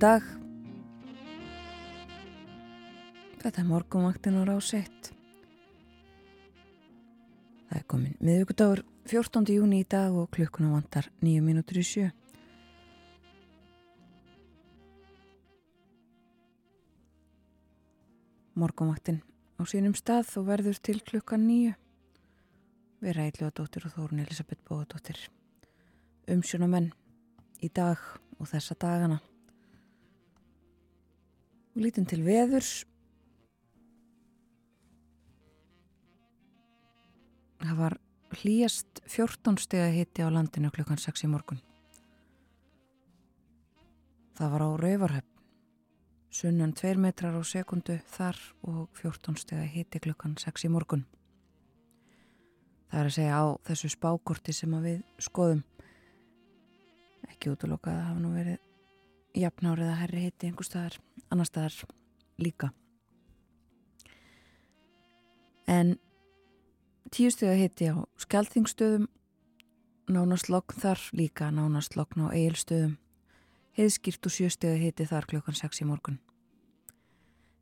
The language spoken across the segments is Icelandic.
dag. Þetta er morgunvaktin á rás 1. Það er komin miðugudagur 14. júni í dag og klukkuna vantar 9 minútur í sjö. Morgunvaktin á sínum stað og verður til klukkan 9. Við ræðlu að dóttir og Þórun Elisabeth Bóðadóttir. Umsjónamenn í dag og þessa dagana. Lítum til veðurs. Það var hlýjast 14 steg að hitti á landinu klukkan 6 í morgun. Það var á Rauvarhöfn. Sunnan 2 metrar á sekundu þar og 14 steg að hitti klukkan 6 í morgun. Það er að segja á þessu spákorti sem við skoðum. Ekki útlokað að hafa nú verið jafnárið að herri hitti einhver staðar annar staðar líka. En tíu steg að hitti á skjaldþingstöðum nánast lokn þar líka nánast lokn á eigilstöðum heiðskýrt og sjösteg að hitti þar klokkan 6 í morgun.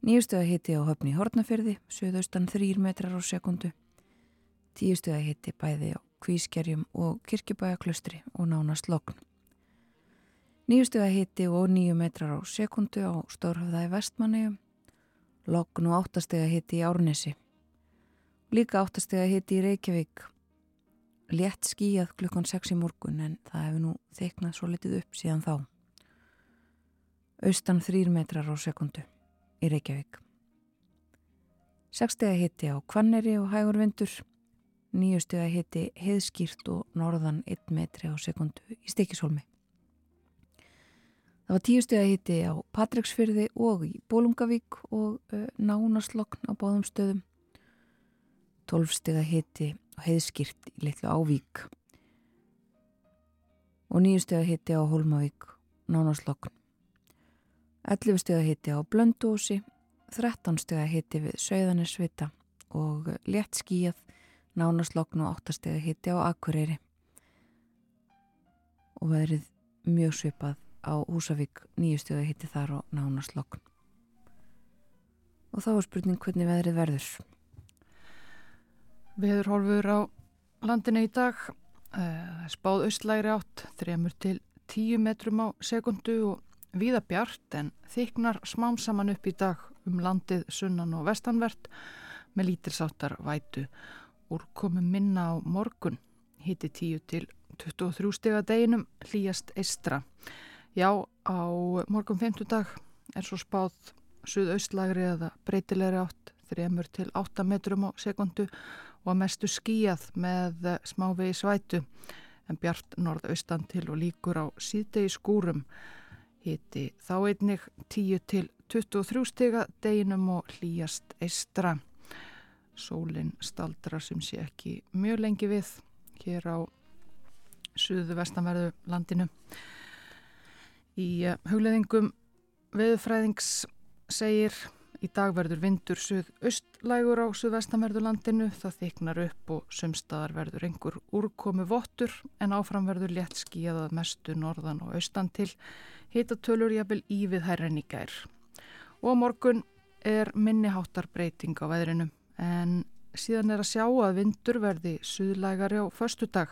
Nýju steg að hitti á höfni Hortnafyrði söðaustan 3 metrar á sekundu tíu steg að hitti bæði á kvískerjum og kirkjubæjaklustri og nánast lokn Nýjustu að hitti og nýju metrar á sekundu á Stórhafðaði vestmanniðum, lokn og áttastega hitti í Árnesi. Líka áttastega hitti í Reykjavík, létt skíjað klukkan 6 í morgun en það hefur nú þeiknað svo litið upp síðan þá. Austan 3 metrar á sekundu í Reykjavík. Sekstega hitti á Kvanneri og Hægur vindur, nýjustega hitti heiðskýrt og norðan 1 metri á sekundu í Stikisholmi. Það var tíu steg að hitti á Patræksfyrði og í Bólungavík og uh, nánaslokn á báðum stöðum. Tólf steg að hitti á heiðskýrt í litlu Ávík og nýju steg að hitti á Hólmavík, nánaslokn. Ellifu steg að hitti á Blöndósi, þrettán steg að hitti við Söðanisvita og létt skíjað, nánaslokn og áttasteg að hitti á Akureyri og verið mjög svipað á Húsavík nýjustöðu hitti þar og nánast lokn. Og þá er spurning hvernig veðrið verður. Veðurhólfur á landinu í dag uh, spáð austlæri átt þremur til tíu metrum á sekundu og viða bjart en þyknar smám saman upp í dag um landið sunnan og vestanvert með lítilsáttar vætu úr komum minna á morgun hitti 10 til 23 steg að deginum hlýjast eistra. Já, á morgun 50 dag er svo spáð suðaustlagri eða breytilegri átt 3 til 8 metrum á sekundu og að mestu skíjað með smávegi svætu en bjart norðaustan til og líkur á síðdegi skúrum hiti þá einnig 10 til 23 stiga deginum og hlýjast eistra. Sólinn staldra sem sé ekki mjög lengi við hér á suðu vestanverðu landinu. Í eh, hugleðingum veðufræðings segir í dag verður vindur suð-austlægur á suðvestanverðurlandinu, það þyknar upp og sömstaðar verður einhver úrkomi vottur en áfram verður létt skíðað mestu norðan og austan til hitatölur jafnvel í við hærren í gær. Og morgun er minniháttar breyting á veðrinu en síðan er að sjá að vindur verði suðlægari á förstu dag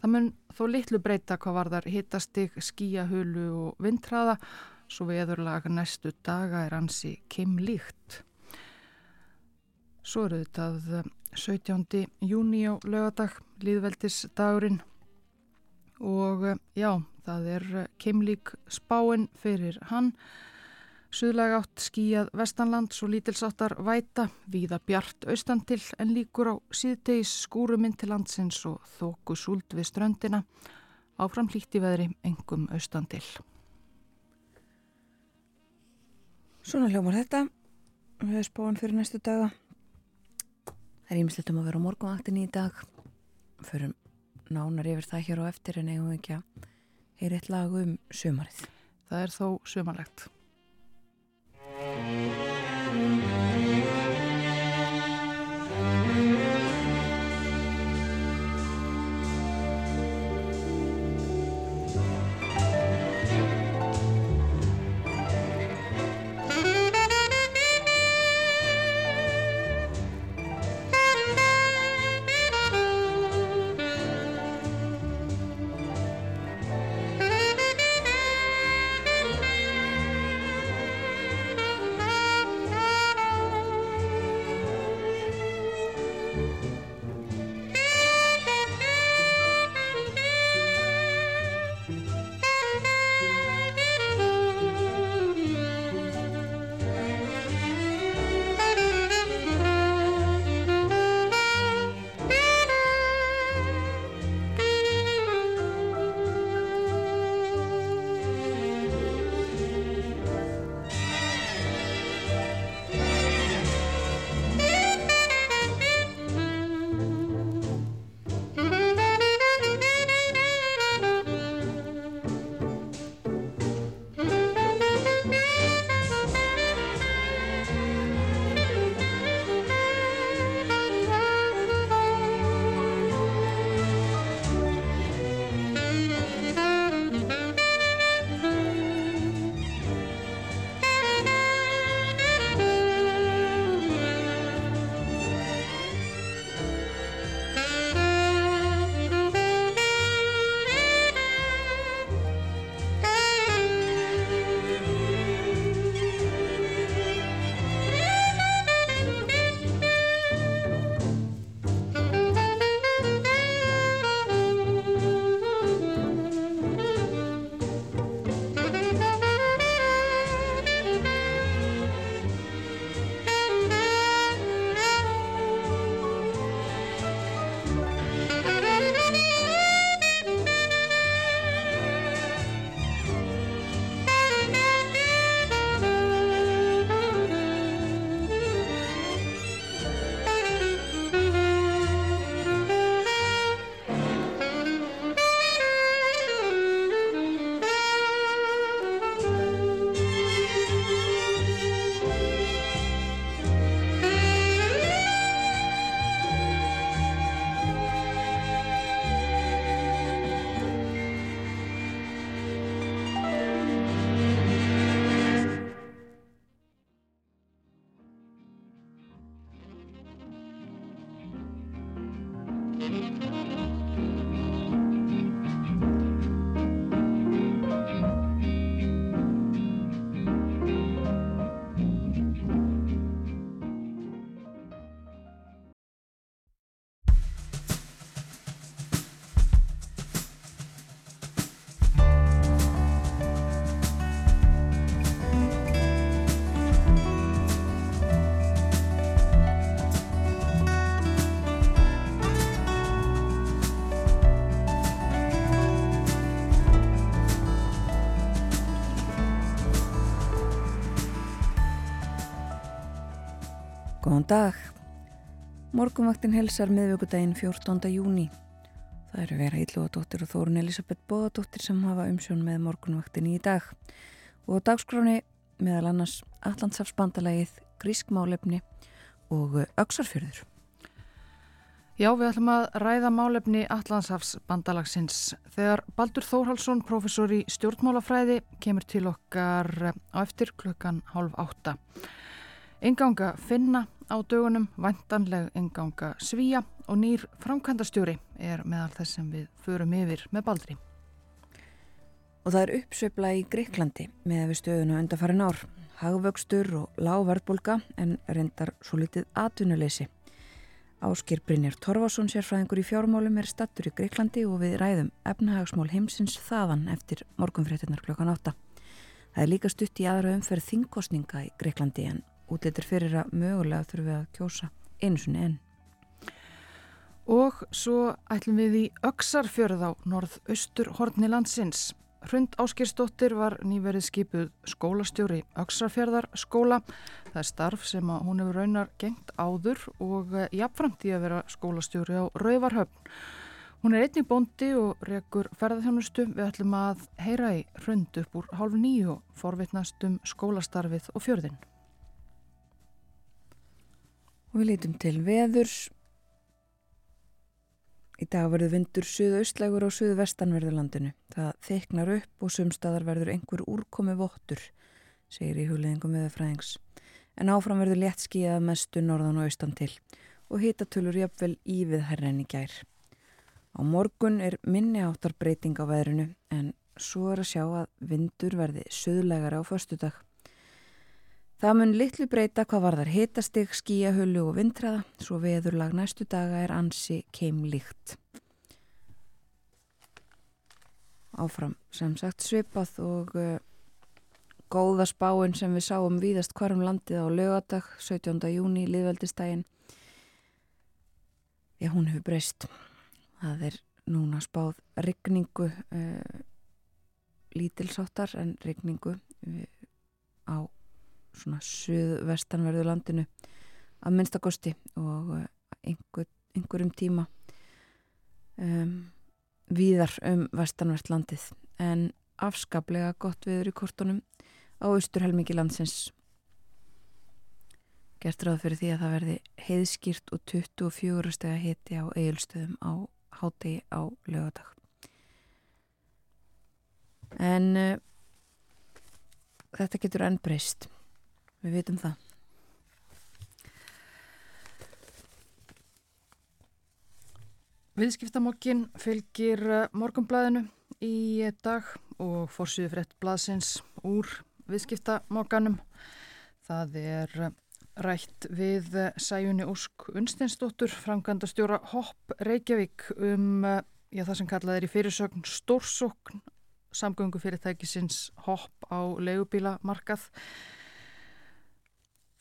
Það mun þó litlu breyta hvað var þar hittastig, skíahölu og vindhraða svo veðurlaga næstu daga er ansi keimlíkt. Svo eru þetta 17. júni á lögadag, líðveldisdagurinn og eh, já, það er eh, keimlík spáin fyrir hann. Suðlega átt skíjað vestanland svo lítilsáttar væta, víða bjart austan til en líkur á síðdeis skúruminn til landsins og þóku súld við ströndina. Áfram hlíti veðri engum austan til. Svona hljómar þetta. Við hefum spáin fyrir næstu daga. Það er ímislegt um að vera á morgunvaktinni í dag. Förum nánar yfir það hér á eftir en eigum ekki að heyra eitt lag um sömarið. Það er þó sömarlegt. Góðan dag. Morgumvaktin helsar miðvöggudaginn 14. júni. Það eru vera Íllúadóttir og Þórun Elisabeth Bóðadóttir sem hafa umsjón með morgunvaktin í dag. Og dagskráni meðal annars Allandsafsbandalagið, Grískmálefni og Öksarfjörður. Já, við ætlum að ræða málefni Allandsafsbandalagsins. Þegar Baldur Þórhalsson, professor í stjórnmálafræði, kemur til okkar á eftir klukkan hálf átta. Enganga finna á dögunum, vantanleg enganga svíja og nýr framkvæmdastjóri er meðal þess sem við förum yfir með Baldri. Og það er uppsveifla í Greiklandi með við stöðuna undarfarin ár. Hagvöxtur og lágverðbólka en reyndar svo litið atvinnuleysi. Áskir Brynjar Torfason sérfræðingur í fjármálum er stattur í Greiklandi og við ræðum efnahagsmál heimsins þaðan eftir morgunfréttinnar klokkan 8. Það er líka stutt í aðra umferð þingkostninga í Greiklandi en útlitur fyrir að mögulega þurfum við að kjósa einu sinni enn. Og svo ætlum við í Öksarfjörð á norð-austur horni landsins. Hrund Áskirsdóttir var nýverið skipuð skólastjóri Öksarfjörðar skóla. Það er starf sem hún hefur raunar gengt áður og eh, jafnframt í að vera skólastjóri á Rauvarhöfn. Hún er einnig bóndi og rekur ferðarþjónustu. Við ætlum að heyra í hrund upp úr hálf nýju og forvitnast um skólastarfið og fjörðin. Og við lítum til veðurs. Í dag verður vindur suðaustlægur á suðvestanverðurlandinu. Það þeiknar upp og sumstaðar verður einhver úrkomi vottur, segir í hugleðingum viðafræðings. En áfram verður létt skíðað mestu norðan og austan til og hitatölur jafnvel í við herren í gær. Á morgun er minni áttar breyting á veðrinu en svo er að sjá að vindur verði suðlegara á förstudag. Það mun litlu breyta hvað var þar hitastig, skíahullu og vindræða, svo veðurlag næstu daga er ansi keimlíkt. Áfram sem sagt svipað og uh, góða spáin sem við sáum víðast hverjum landið á lögadag, 17. júni, liðveldistægin. Já, hún hefur breyst. Það er núna spáð regningu, uh, lítilsáttar en regningu uh, á svona suðvestanverðu landinu að minnstakosti og eh, einhver, einhverjum tíma um, víðar um vestanvert landið. En afskaplega gott viður í kortunum á austurhelmingi landsins. Gert ráð fyrir því að það verði heiðskýrt og 24 steg að hiti á eigilstöðum á hátegi á lögadag en uh, þetta getur enn breyst Við vitum það. Viðskiptamokkin fylgir eh, morgumblæðinu í dag og fórsýðu frétt blaðsins úr viðskiptamokkanum. Það er eh, rætt við eh, Sæjunni Ósk Unsteinsdóttur, framkvæmda stjóra Hopp Reykjavík um já, það sem kallað er í fyrirsögn stórsókn samgöngu fyrirtækisins Hopp á leigubílamarkað.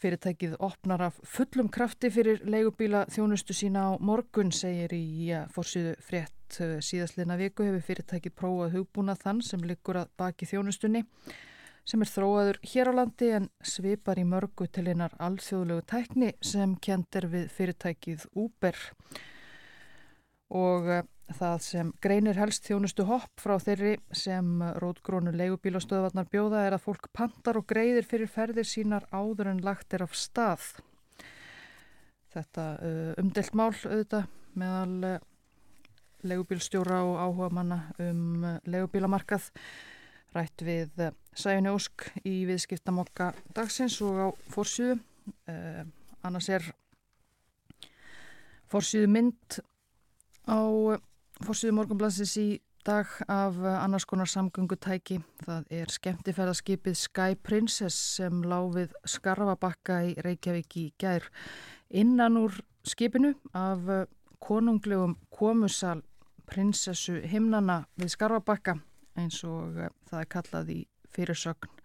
Fyrirtækið opnar af fullum krafti fyrir leigubíla þjónustu sína á morgun, segir í ja, fórsýðu frétt eh, síðastleina viku hefur fyrirtækið prófað hugbúna þann sem liggur að baki þjónustunni sem er þróaður hér á landi en svipar í mörgu til einar alþjóðlegu tækni sem kent er við fyrirtækið Uber. Og eh, Það sem greinir helst þjónustu hopp frá þeirri sem rótgrónu leigubílastöðvarnar bjóða er að fólk pantar og greiðir fyrir ferðir sínar áður en lagt er af stað. Þetta uh, umdelt mál auðvitað meðal uh, leigubílstjóra og áhuga manna um uh, leigubílamarkað rætt við uh, Sæjunni Ósk í viðskiptamokka dagsins og á fórsýðu. Uh, annars er fórsýðu mynd á Fórsýðu morgunblansins í dag af eh, annars konar samgöngutæki. Það er skemmtifæðaskipið Sky Princess sem láfið skarfabakka í Reykjavík í gær. Innan úr skipinu af eh, konunglegum komusal prinsessu himnana við skarfabakka eins og eh, það er kallað í fyrirsögn.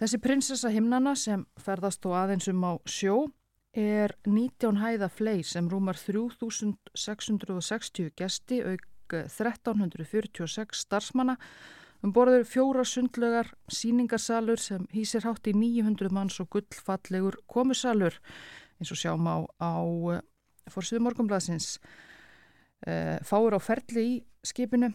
Þessi prinsessa himnana sem ferðast og aðeins um á sjó er 19 hæða flei sem rúmar 3660 gesti auk 1346 starfsmanna. Um borður fjóra sundlegar síningarsalur sem hýsir hátt í 900 manns og gullfallegur komusalur eins og sjáum á, á eh, fórsviðu morgunblæsins e, eh, fáur á ferli í skipinu.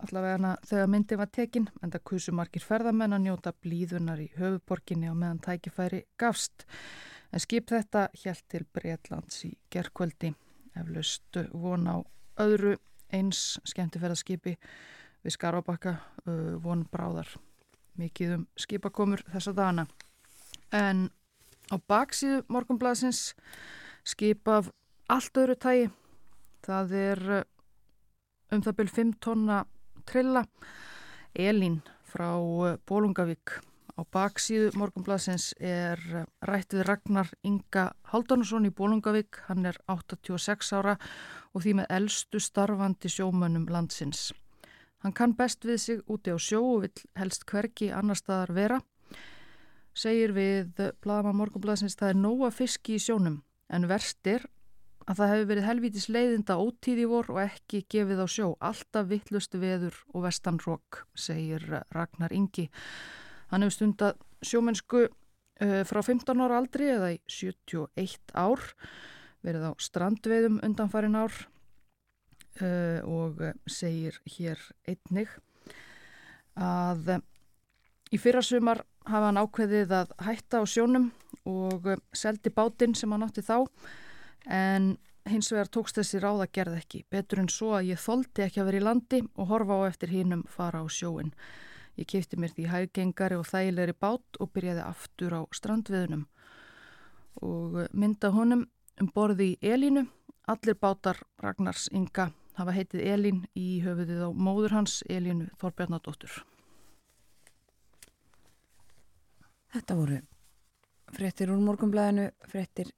Allavega þegar myndi var tekin en það kusumarkir ferðamenn að njóta blíðunar í höfuborginni og meðan tækifæri gafst En skip þetta hjælt til Breitlands í gerkvöldi eflaust von á öðru eins skemmtifæraskipi við Skarabakka von bráðar mikið um skipakomur þessa dana. En á baksíðu morgunblæsins skip af allt öðru tægi. Það er um það byrj 5 tonna trilla Elín frá Bólungavík á baksíðu morgunbladsins er rætt við Ragnar Inga Haldunarsson í Bólungavík. Hann er 86 ára og því með eldstu starfandi sjómönnum landsins. Hann kann best við sig úti á sjó og vil helst hverki annar staðar vera. Segir við Blaðma morgunbladsins það er nóga fiski í sjónum en verstir að það hefur verið helvítis leiðinda ótíð í vor og ekki gefið á sjó. Alltaf vittlust veður og vestan rók, segir Ragnar Ingi. Hann hefur stundat sjómennsku uh, frá 15 ára aldri eða í 71 ár, verið á strandveiðum undanfarin ár uh, og segir hér einnig að í fyrrasumar hafa hann ákveðið að hætta á sjónum og seldi bátinn sem hann átti þá en hins vegar tókst þessi ráða gerð ekki, betur en svo að ég þóldi ekki að vera í landi og horfa á eftir hinnum fara á sjóin. Ég kefti mér því hæggengari og þægilegri bát og byrjaði aftur á strandviðunum og mynda honum um borði í Elínu. Allir bátar Ragnars Inga hafa heitið Elín í höfuðið á móður hans Elínu Þorbjarnadóttur. Þetta voru frettir úr morgunblæðinu, frettir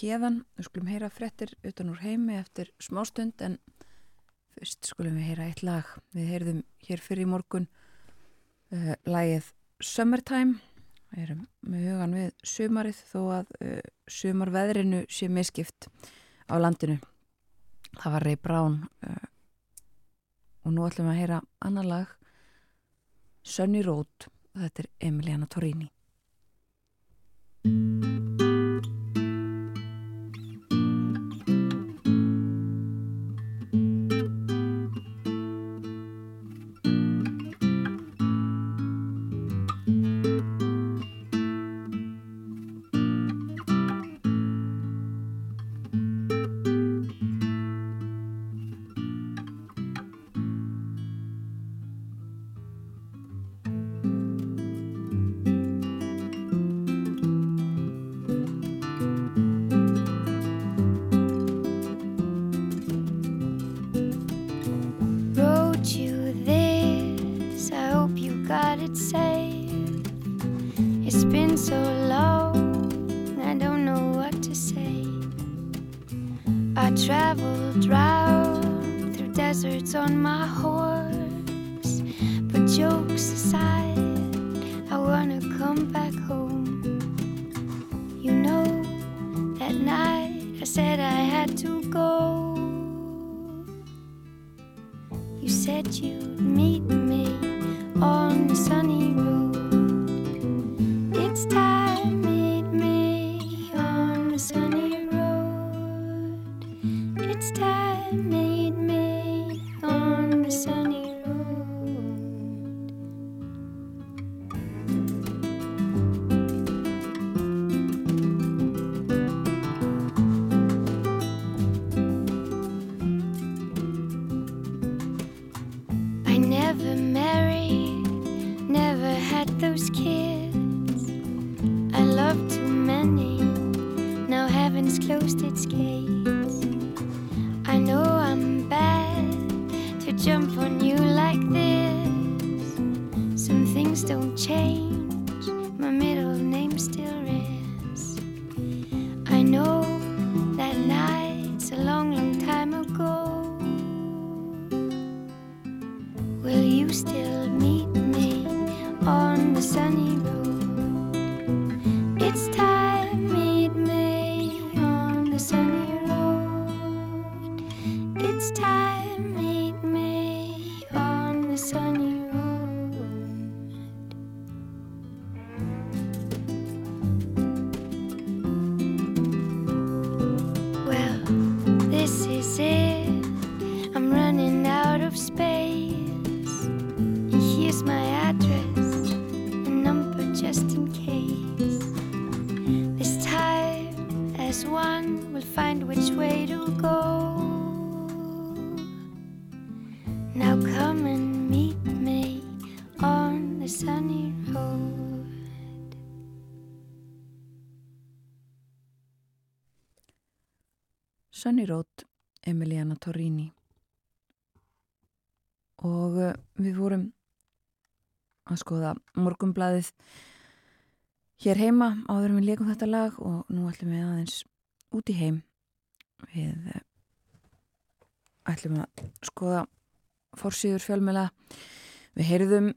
hérðan, við skulum heyra frettir utan úr heimi eftir smástund en fyrst skulum við heyra eitt lag við heyrðum hér fyrir í morgun uh, lagið Summertime. Við erum með hugan við sumarið þó að uh, sumarveðrinu sé miskipt á landinu. Það var Ray Brown uh, og nú ætlum við að heyra annar lag Sunny Road. Og þetta er Emiliana Torrini Sunny að skoða morgumblaðið hér heima áður við leikum þetta lag og nú ætlum við aðeins út í heim. Við eh, ætlum að skoða fórsýður fjölmjöla við heyrðum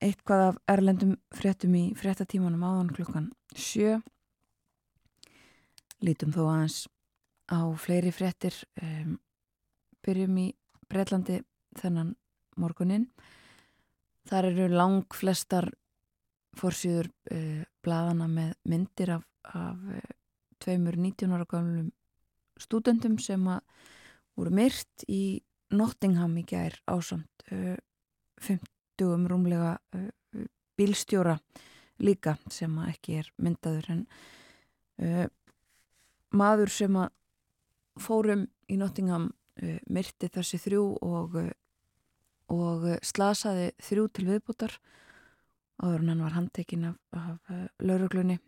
eitthvað af erlendum fréttum í fréttatímanum áðan klukkan sjö. Lítum þó aðeins á fleiri fréttir um, byrjum í Breitlandi þennan morgunin þar eru lang flestar fórsýður uh, bladana með myndir af, af uh, tveimur 19 ára gamlum stúdendum sem að voru myrt í Nottingham í gær ásamt uh, 50 rúmlega uh, bílstjóra líka sem að ekki er myndaður en uh, maður sem að fórum í Nottingham uh, myrti þessi þrjú og, og slasaði þrjú til viðbútar áður en hann var handtekinn af, af uh, lauruglunni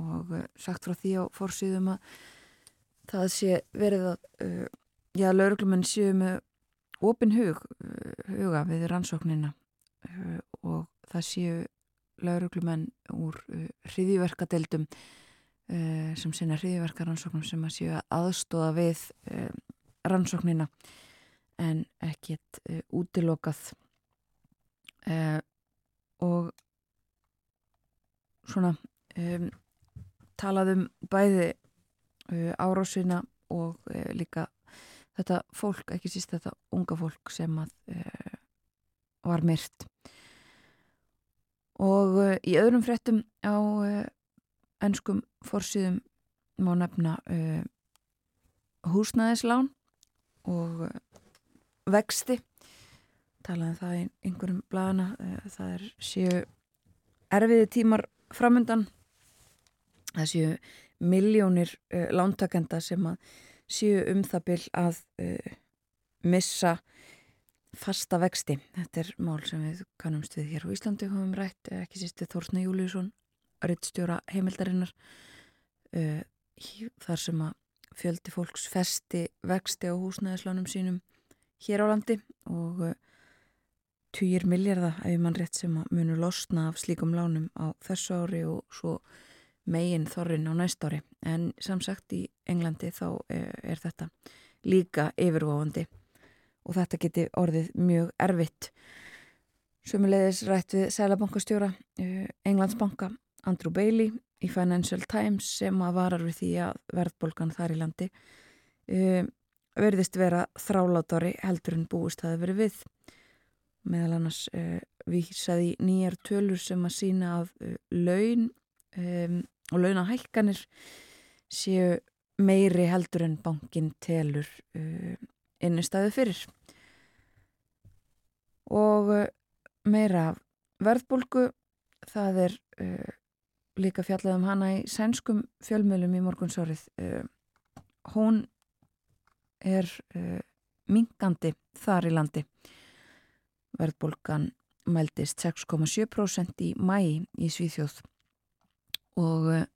og uh, sagt frá því á fórsýðum að það sé verið að uh, já, lauruglumenn séu með opin hug, huga við rannsóknina og það séu lauruglumenn úr hriðiverkadeildum sem sinna hriðiverkarannsóknum sem að séu að aðstóða við rannsóknina en ekkert útilokað. Og svona um, talaðum bæði uh, árásina og uh, líka þetta fólk, ekki síst þetta unga fólk sem að uh, var myrt. Og uh, í öðrum frettum á ennskum uh, fórsýðum má nefna uh, húsnæðislán og vexti. Talaði um það í einhverjum blagana það er séu erfiði tímar framundan. Það séu miljónir uh, lántakenda sem að séu um það byll að uh, missa fasta vexti. Þetta er mál sem við kannumst við hér á Íslandi hafum rætt, ekki sístu Þórsna Júliusson rittstjóra heimildarinnar uh, þar sem að fjöldi fólks festi vexti á húsnæðislánum sínum hér á landi og týjir miljardar ef mann rétt sem að munu losna af slíkum lánum á þessu ári og svo megin þorrin á næst ári. En samsagt í Englandi þá er, er þetta líka yfirvofandi og þetta geti orðið mjög erfitt. Sumulegis rætt við Sælabankastjóra uh, Englandsbanka Andrew Bailey í Financial Times sem að varar við því að verðbolgan þar í landi verðist vera þráláttari heldur en búist það að veri við. Meðal annars uh, vísaði nýjar tölur sem að sína að uh, laun um, og launahælkanir séu meiri heldur en bankin telur uh, innistæðu fyrir. Og meira verðbólgu það er líka fjallað um hana í sænskum fjölmjölum í morgunsárið hún er mingandi þar í landi verðbólgan mældist 6,7% í mæ í Svíþjóð og eh,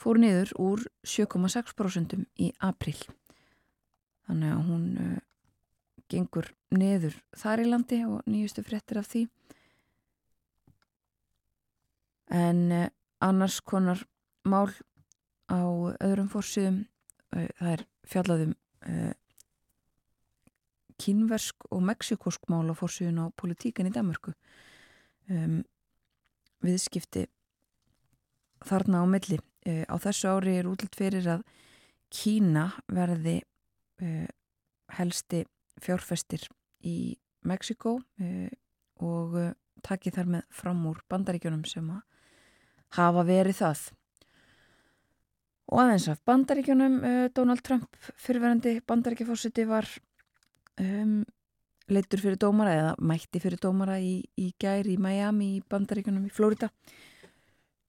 fór niður úr 7,6% í april. Þannig að hún uh, gengur niður þar í landi og nýjustu fréttir af því. En uh, annars konar mál á öðrum fórsýðum, uh, það er fjallaðum kínversk og meksikósk mál á fórsíðun á politíkan í Danmarku um, viðskipti þarna á milli. Uh, á þessu ári er útlitt fyrir að Kína verði uh, helsti fjárfestir í Mexiko uh, og taki þar með fram úr bandaríkjunum sem hafa verið það og aðeins af bandaríkjunum Donald Trump fyrirverandi bandaríkjafósiti var um, leittur fyrir dómara eða mætti fyrir dómara í, í gæri í Miami í bandaríkunum í Florida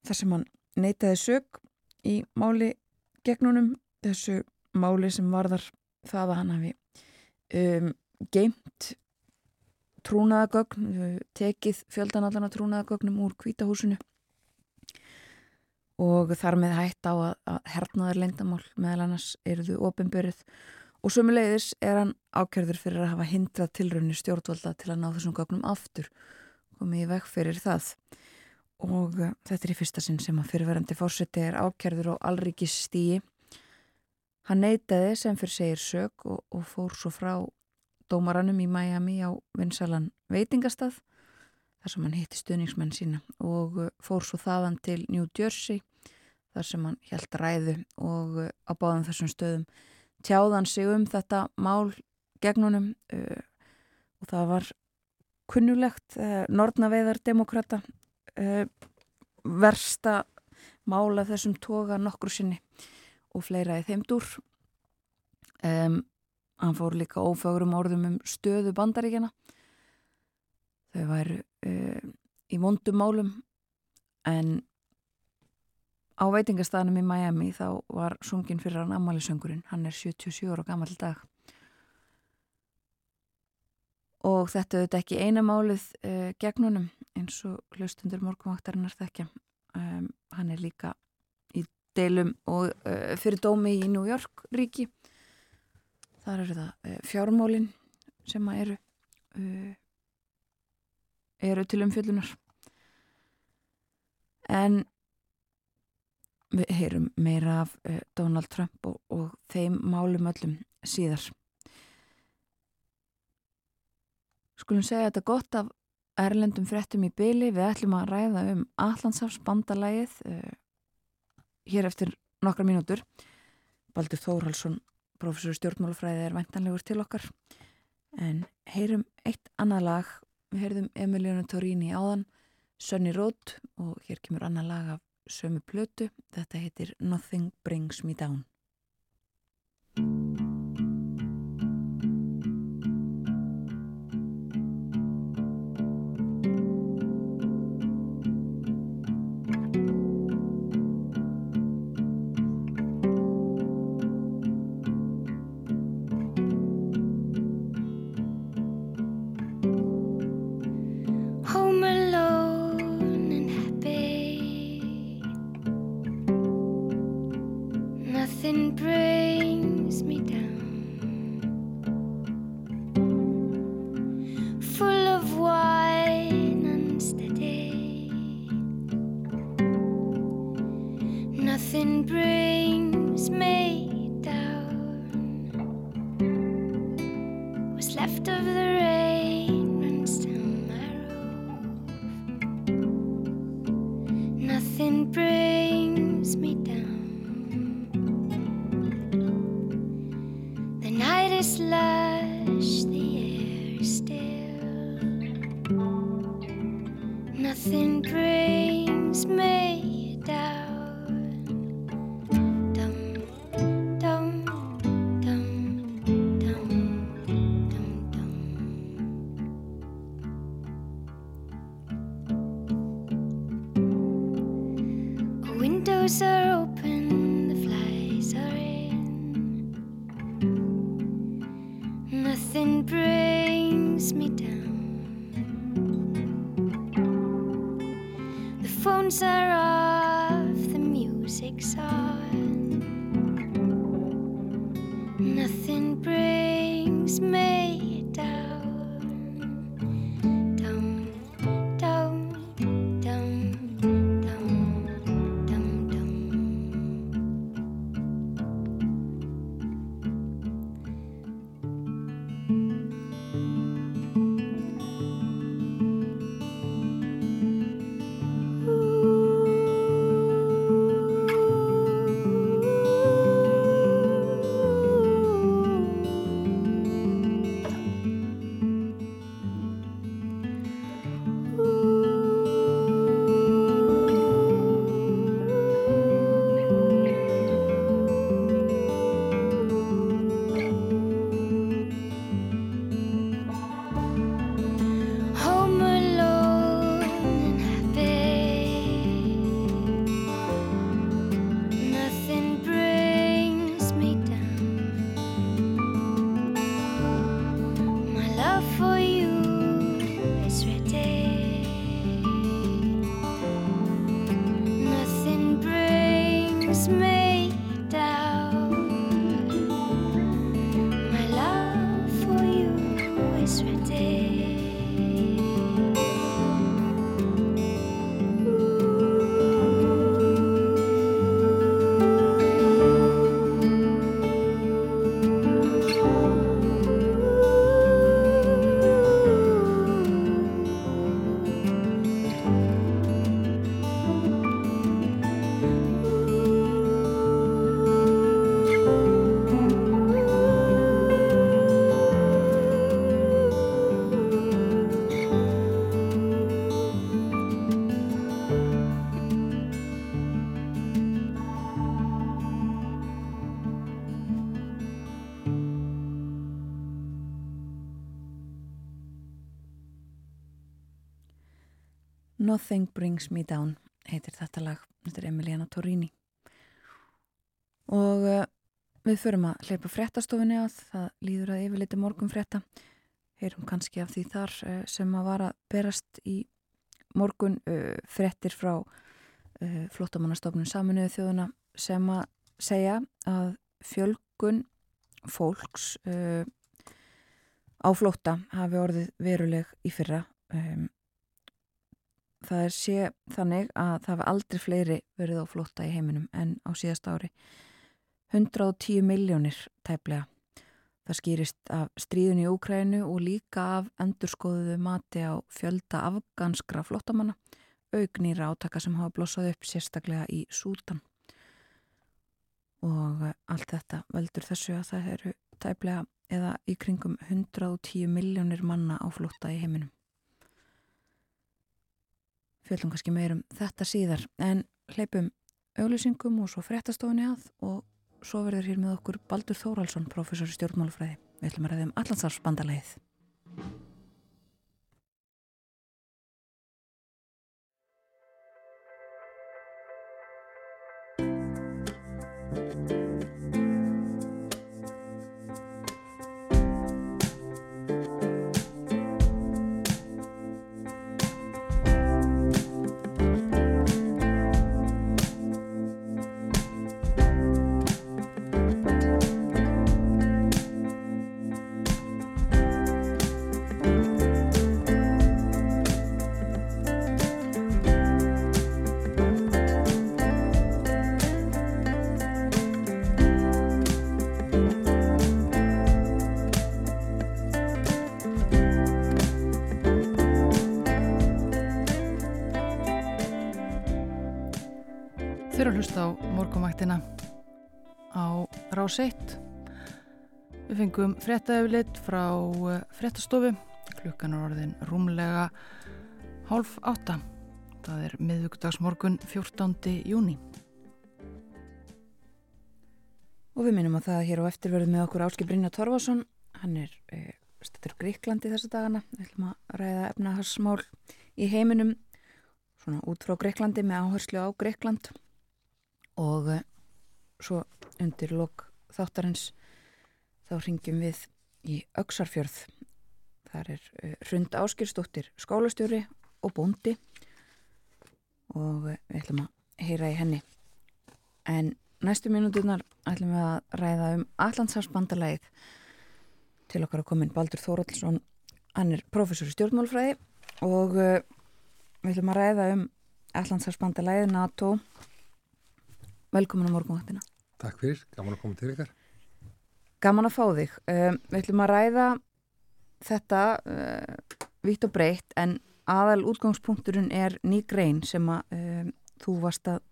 þar sem hann neitaði sög í máli gegnunum þessu máli sem varðar það að hann hafi um, geimt trúnaðagögn tekið fjöldanallana trúnaðagögnum úr kvítahúsinu og þar með hætt á að, að hernaðar lendamál meðal annars eruðu ofinbörið og sömulegðis er hann ákjörður fyrir að hafa hindrað tilraunir stjórnvalda til að ná þessum gögnum aftur komið í veg fyrir það. Og uh, þetta er í fyrsta sinn sem að fyrirverandi fórseti er ákjærður og allríkis stíi hann neytaði sem fyrir segir sög og, og fór svo frá dómaranum í Miami á vinsalan veitingastað þar sem hann hitti stuðningsmenn sína og uh, fór svo þaðan til New Jersey þar sem hann held ræðu og uh, á báðum þessum stöðum. Tjáðan sig um þetta mál gegnunum uh, og það var kunnulegt uh, Nortnaveiðar demokrata versta mála þessum toga nokkur sinni og fleira í þeim dúr. Um, hann fór líka ófögurum orðum um stöðu bandaríkjana þau væru uh, í vondum málum en á veitingastæðanum í Miami þá var sungin fyrir hann ammælisöngurinn hann er 77 ára gammal dag. Og þetta þetta ekki eina málið uh, gegnunum eins og hlustundur morgumvaktarinnar þekkja. Um, hann er líka í deilum og uh, fyrir dómi í New York ríki. Þar eru það uh, fjármólin sem að eru eru til umfjöldunar en við heyrum meira af Donald Trump og, og þeim málum öllum síðar Skulum segja þetta gott af erlendum frettum í byli. Við ætlum að ræða um Allandsafsbandalægið uh, hér eftir nokkra mínútur. Baldur Þórhalsson, professor stjórnmálafræði, er væntanlegur til okkar. En heyrum eitt annað lag. Við heyrðum Emilionu Torini áðan, Sunny Road og hér kemur annað lag af sömu plötu. Þetta heitir Nothing Brings Me Down. sounds are off, the music's off. Nothing Brings Me Down heitir þetta lag, þetta er Emiliana Torrini. Og uh, við förum að hleypa fréttastofinni að það líður að yfirleiti morgun frétta heyrum kannski af því þar uh, sem að vara berast í morgun uh, fréttir frá flottamannastofnun saminuðu þjóðuna sem að segja að fjölgun fólks á flótta hafi orðið veruleg í fyrra um, það er sé þannig að það hefur aldrei fleiri verið á flotta í heiminum en á síðast ári. 110 miljónir tæplega. Það skýrist af stríðun í Úkrænu og líka af endurskoðuðu mati á fjölda afganskra flottamanna augnýra átaka sem hafa blossað upp sérstaklega í Sútan og allt þetta veldur þessu að það eru tæplega eða í kringum 110 miljónir manna á flotta í heiminum fjöldum kannski meirum þetta síðar en hleypum auglýsingum og svo fréttastofunni að og svo verður hér með okkur Baldur Þóraldsson, professor í stjórnmálufræði við ætlum að ræða um allansarfsbandalegið fengum frettæflitt frá eh, frettastofu. Klukkan er orðin rúmlega hálf átta. Það er miðugdagsmorgun 14. júni. Og við minnum að það hér á eftirverðu með okkur Áski Brynja Torfarsson. Hann er e, eh, stættur Gríklandi þessa dagana. Við ætlum að ræða efnahagsmál í heiminum svona út frá Gríklandi með áherslu á Gríkland og uh, svo undir lok þáttarins þá ringjum við í Öksarfjörð þar er uh, Hrund Áskirstóttir skólastjóri og bóndi og uh, við ætlum að heyra í henni en næstu mínútunar ætlum við að ræða um Allandshansbandalæð til okkar að komin Baldur Þóraldsson hann er professor í stjórnmálfræði og við ætlum að ræða um Allandshansbandalæð NATO Velkomin á morgunvaktina. Takk fyrir, gaman að koma til ykkar. Gaman að fá þig. Um, við ætlum að ræða þetta uh, vitt og breytt en aðal útgangspunkturinn er ný grein sem að um, þú varst að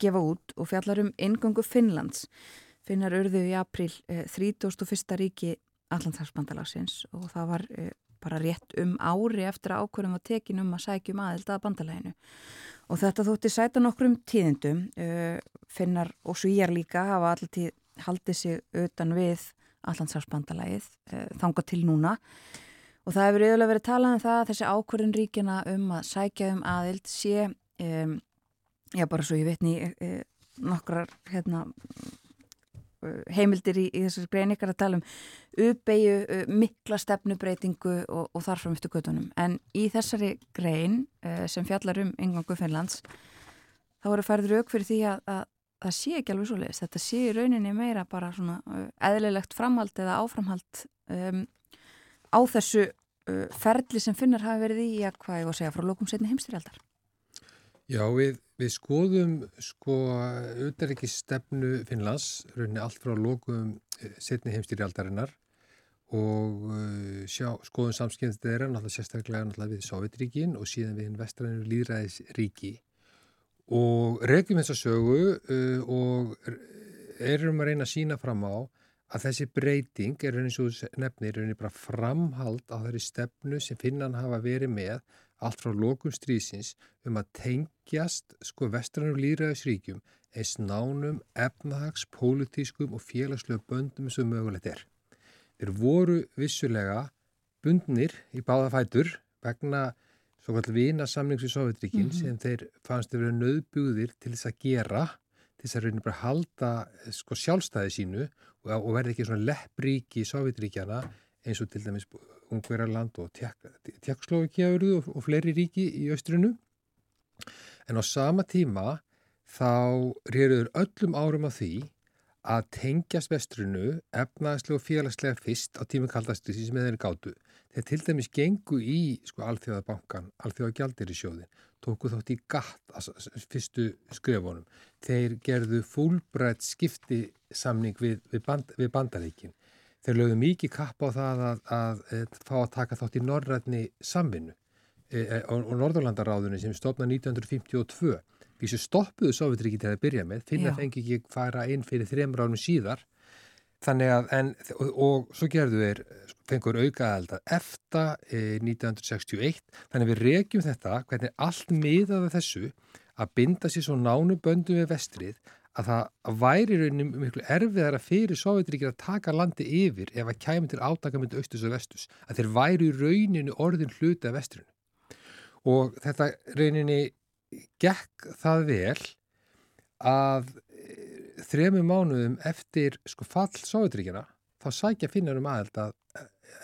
gefa út og fjallar um ingöngu Finnlands. Finnar urðu í april uh, 31. ríki Allandshagsbandalagsins og það var uh, bara rétt um ári eftir að ákvörðum var tekin um að sækjum aðelda að bandalæginu og þetta þótti sæta nokkrum tíðindum uh, finnar og svíjar líka hafa alltaf haldið sig utan við Allandshagsbandalægið uh, þanga til núna og það hefur yfirlega verið talað um það þessi ákvörðun ríkina um að sækja um aðild sé um, já bara svo ég vitni uh, nokkrar hérna heimildir í, í þessari grein ykkar að tala um uppeyju, uh, mikla stefnubreitingu og, og þarfram eftir gödunum. En í þessari grein sem fjallar um yngangu Finnlands þá eru færður auk fyrir því að, að það sé ekki alveg svo leiðist. Þetta sé í rauninni meira bara svona eðlilegt framhald eða áframhald um, á þessu uh, ferli sem Finnar hafi verið í að hvað ég var að segja frá lókum setni heimstyrjaldar. Já, við, við skoðum sko auðverðikið stefnu Finnlands, rauninni allt frá lókum eh, setni heimstýrialdarinnar og uh, sjá, skoðum samskynst þeirra, náttúrulega sérstaklega náttúrulega við Sovjetríkin og síðan við hinn vestræðinu líðræðisríki og regjum þess að sögu uh, og erum að reyna að sína fram á að þessi breyting er rauninni svo nefnir, rauninni bara framhald á þeirri stefnu sem Finnan hafa verið með allt frá lokum strísins um að tengjast sko vestrannu líðræðisríkjum eins nánum, efnahags, pólitískum og félagslegu böndum sem mögulegt er. Þeir voru vissulega bundnir í báða fætur vegna svo kallar vinasamnings við Sovjetríkin mm -hmm. sem þeir fannst að vera nöðbúðir til þess að gera, til þess að raunin bara halda sko, sjálfstæði sínu og, og verði ekki svona leppríki í Sovjetríkjana eins og til dæmis Ungverðarland og Tjekkslóvikja og, og fleiri ríki í austrinu. En á sama tíma þá reyruður öllum árum á því að tengjast vestrinu efnaðslega og félagslega fyrst á tíma kaldastriði sem þeir gáttu þeir til dæmis gengu í sko, alþjóðabankan, alþjóðagjaldir í sjóðin, tóku þátt í gatt fyrstu skrefunum. Þeir gerðu fúlbrætt skipti samning við, við, band, við bandaríkin. Þeir lögðu mikið kapp á það að, að, að fá að taka þátt í norrætni samvinnu e, e, og, Norðurlandaráðunni sem stopna 1952. Vísu stoppuðu Sovjetríki til að byrja með, finna fengi ekki fara inn fyrir þremur ánum síðar Þannig að, en, og, og svo gerðu þeir, fengur aukaðald að efta e, 1961, þannig við regjum þetta, hvernig allt miðaði þessu að binda sér svo nánu böndu við vestrið að það væri rauninni miklu erfiðar að fyrir Sovjetríkir að taka landi yfir ef að kæmi til átakamöndu austus og vestus, að þeir væri rauninu orðin hluti af vestrinu. Og þetta rauninni gekk það vel að þremu mánuðum eftir sko fall Sovjetríkjana þá sækja finnar um aðeld að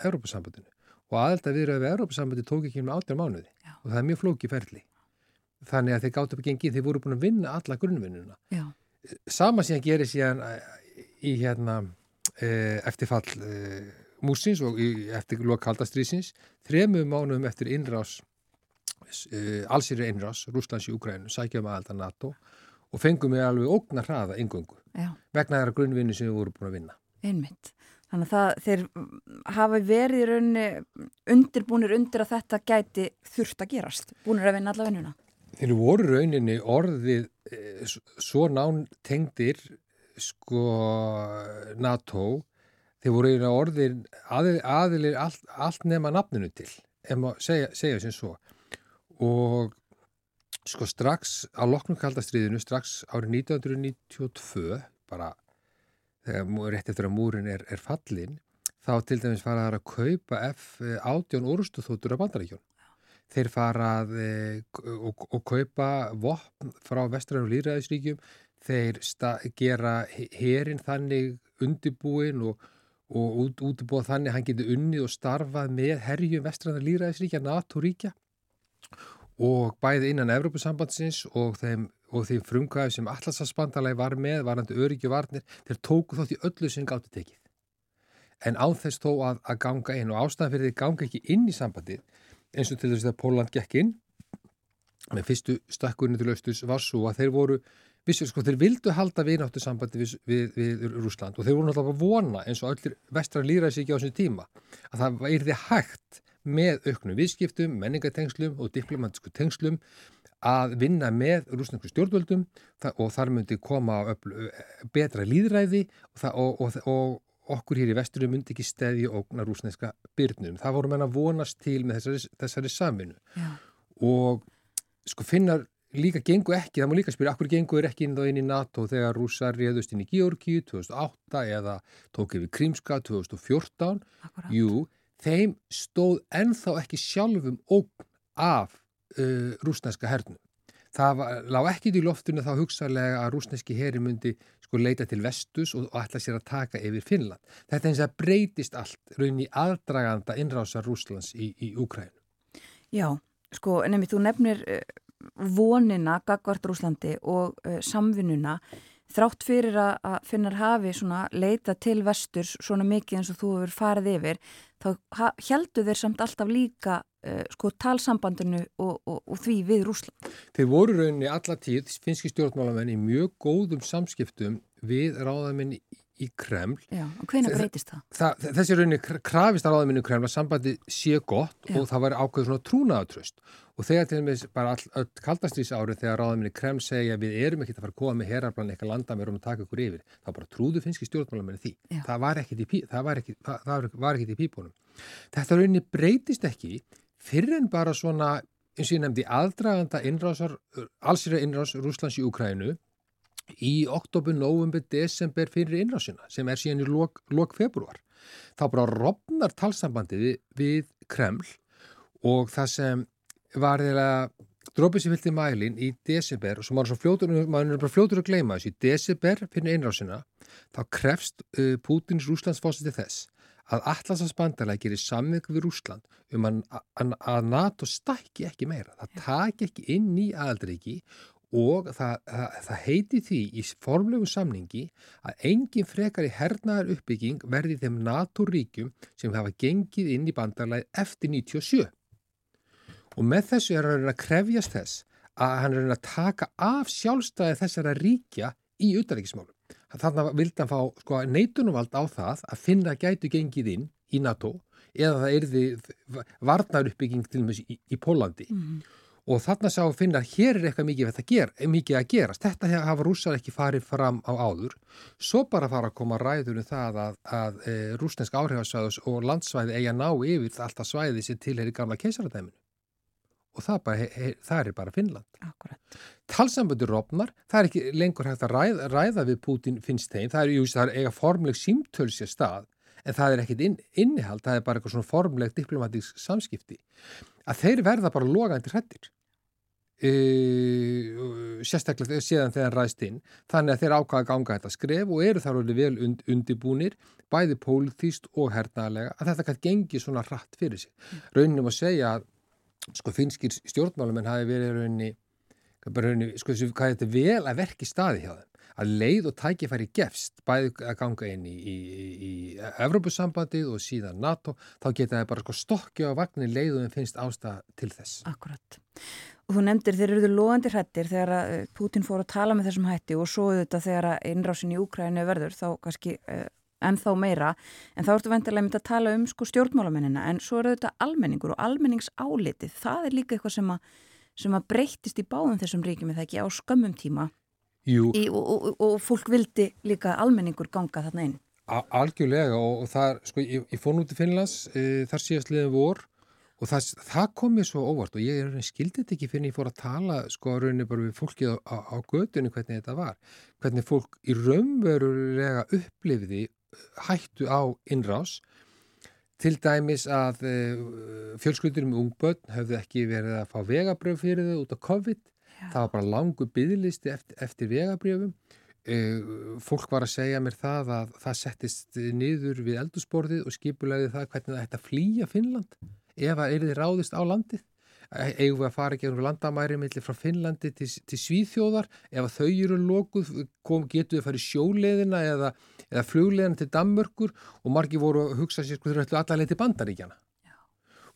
Európa-sambandinu og aðeld að viðröðu við Európa-sambandi tók ekki um átjar mánuði. Já. og það er mjög flóki ferli. Þannig að þeir gáttu upp að gengi þeir voru búin að vinna alla grunnvinnuna. Já. sama síðan gerir síðan eh, í hérna e, eftir fall músins og í, eftir lokaldastrýsins þremu mánuðum eftir innrás allsýri innrás Rúslands í Ukrænu sækja um aðeld að NATO. og fengum við alveg ógna hraða yngöngu vegna þeirra grunnvinni sem við vorum búin að vinna. Einmitt. Þannig að það, þeir hafa verið í rauninni undirbúinir undir að þetta gæti þurft að gerast, búinir að vinna alla vinnuna. Þeir voru rauninni orðið e, svo nán tengdir sko NATO, þeir voru rauninni orðið aðil, aðilir allt, allt nema nafninu til, ef maður segja, segja sem svo og Sko strax á loknum kaldastriðinu, strax árið 1992, bara þegar rétt eftir að múrin er, er fallin, þá til dæmis faraðar að kaupa F-18 orustuþóttur á bandaríkjón. Þeir farað e, og, og kaupa vopn frá vestræðinu líðræðisríkjum, þeir gera herin þannig undibúin og, og út, útibúið þannig að hann getur unnið og starfað með herjum vestræðinu líðræðisríkja, NATO-ríkja og bæði innan Evrópusambandsins og þeim, og þeim frumkvæði sem Allarsarsbandalagi var með, varandi öryggi varnir, þeir tóku þótt í öllu sem gáttu tekið. En á þess þó að, að ganga inn og ástæðan fyrir því ganga ekki inn í sambandið eins og til þess að Póland gekk inn með fyrstu stakkurinn til austus var svo að þeir voru, vissu sko, þeir vildu halda vináttu sambandi við, við, við Rúsland og þeir voru náttúrulega að vona eins og öllir vestra líraðs ekki á þessum tíma að það er því hægt með auknum viðskiptum, menningatengslum og diplomatísku tengslum að vinna með rúsnesku stjórnvöldum og þar myndi koma betra líðræði og, og, og okkur hér í vesturum myndi ekki stæði ógna rúsneska byrnum. Það voru menna vonast til með þessari, þessari saminu Já. og sko finnar líka gengu ekki, það má líka spyrja, akkur gengu er ekki inn þá inn í NATO þegar rúsar réðust inn í Georgi 2008 eða tók yfir Krímska 2014. Akkurat. Jú, þeim stóð ennþá ekki sjálfum ógn af uh, rúsneska hernum. Það var, lág ekki í loftinu þá hugsaðlega að rúsneski herri myndi sko leita til vestus og, og ætla sér að taka yfir Finnland. Þetta eins að breytist allt raun í aðdraganda innrásar Rúslands í, í Úkrænu. Já, sko nefnir þú nefnir uh, vonina gagvart Rúslandi og uh, samvinnuna þrátt fyrir að finnar hafi leita til vesturs svona mikið eins og þú hefur farið yfir þá heldur þeir samt alltaf líka uh, sko talsambandinu og, og, og því við Rúsland. Þeir voru rauninni alla tíð, finski stjórnmálamenn í mjög góðum samskiptum við ráðamenn í Kreml. Já, og hvena breytist það? það? Þessi rauninni krafist að ráðamennu í Kreml að sambandi sé gott Já. og það var ákveð svona trúnaðatröst og þegar til og með bara all, all kaldastrís árið þegar ráðamennu í Kreml segja við erum ekki að fara að koma með herarplan eitthvað landa með að taka ykkur yfir, þá bara trúðu finski stjórnmálamennu því. Já. Það var ekkit í, það það í pípunum. Þetta rauninni breytist ekki fyrir en bara svona eins og ég nefndi aðdraganda innrásar, allsýra innrás Rúslands í Ukrænu í oktober, november, desember fyrir innrásina sem er síðan í lok, lok februar. Þá bara rofnar talsambandið við Kreml og það sem var þeirra drópið sem fylgti mælin í desember og sem maður er fljótur, maður er bara fljótur að gleyma þessu, í desember fyrir einrásina þá krefst uh, Pútins Rúslandsfósiti þess að Atlasans bandalega gerir samveg við Rúsland um að, að NATO stækki ekki meira, það taki ekki inn í aðaldriki og það, það, það heiti því í formlegu samningi að engin frekar í hernaðar uppbygging verði þeim NATO-ríkjum sem hafa gengið inn í bandarlæði eftir 97 og með þessu er hann að krefjast þess að hann er að taka af sjálfstæði þessara ríkja í utaríkismálum. Þannig að vildi hann fá sko, neitunumvald á það að finna gætu gengið inn í NATO eða það erði varnaruppbygging til og með í, í Pólandi mm -hmm. Og þannig að sá að finna að hér er eitthvað mikið að, gera, mikið að gerast. Þetta hafa rússar ekki farið fram á áður. Svo bara fara að koma ræður um það að, að e, rúsnesk áhrifasvæðus og landsvæði eiga ná yfir alltaf svæði sem tilheri gamla keisaradæminu og það, bara, he, það er bara Finnland. Akkurat. Talsamböndur rofnar, það er ekki lengur hægt að ræða, ræða við Putin finnst þeim, það er, jú, það er eiga formleg símtölsja stað, en það er ekkit inn, innihald, það er bara eitthvað svona formleg diplomatísk samskipti. Að þeir verða bara logandi hrettir. E, sérstaklega séðan þegar ræðst inn þannig að þeir ákvaða ganga þetta skref og eru þar alveg vel und, undibúnir bæði pólitíst og hernaðlega að þetta kannski gengi svona hratt fyrir sig. Rauninum að segja að sko finskir stjórnmálumenn hafi verið raunni, raunni sko þessu hvað þetta vel að verki staði hjá þeim að leið og tækifæri gefst bæði að ganga inn í, í, í Evrópussambandið og síðan NATO þá geta það bara sko stokkja á vagnir leið og þeim finnst ástæða til þess. Akkurat. Og þú nefndir þeir eruðu loðandi hrettir þegar að eh, Putin fór að tala með þessum hætti og svo þetta þegar að innrásin í Úkrænu verður þá kannski uh, ennþá meira, en þá ertu vendilega myndið að tala um sko stjórnmálamennina, en svo eru þetta almenningur og almenningsálitið, það er líka eitthvað sem að, sem að breytist í báðum þessum ríkjum eða ekki á skömmum tíma í, og, og, og fólk vildi líka almenningur ganga þarna inn. Algjörlega og, það, sko, ég, ég fór nú til Finnlands e, þar síðast liðin vor og það, það kom mér svo óvart og ég skildi þetta ekki fyrir að ég fór að tala sko rauninni bara við fólkið á, á, gödunni hvernig þetta var, hvernig fólk í raunverulega upplifiði hættu á innrás. Til dæmis að uh, fjölskyldur með ungbönn höfðu ekki verið að fá vegabrjöf fyrir þau út á COVID Já. það var bara langu byggðlisti eftir, eftir vegabrjöfum uh, fólk var að segja mér það að það settist niður við eldursporðið og skipulegði það hvernig það ætti að flýja Finnland ef það er þið ráðist á landið. Eigum við að fara ekki um landamæri millir frá Finnlandi til, til Svíþjóðar? Ef þau eru lókuð kom, getur við að fara í sjóleðina eða, eða flugleðina til Danmörkur og margi voru að hugsa sér sko þau ætlu allavega til bandaríkjana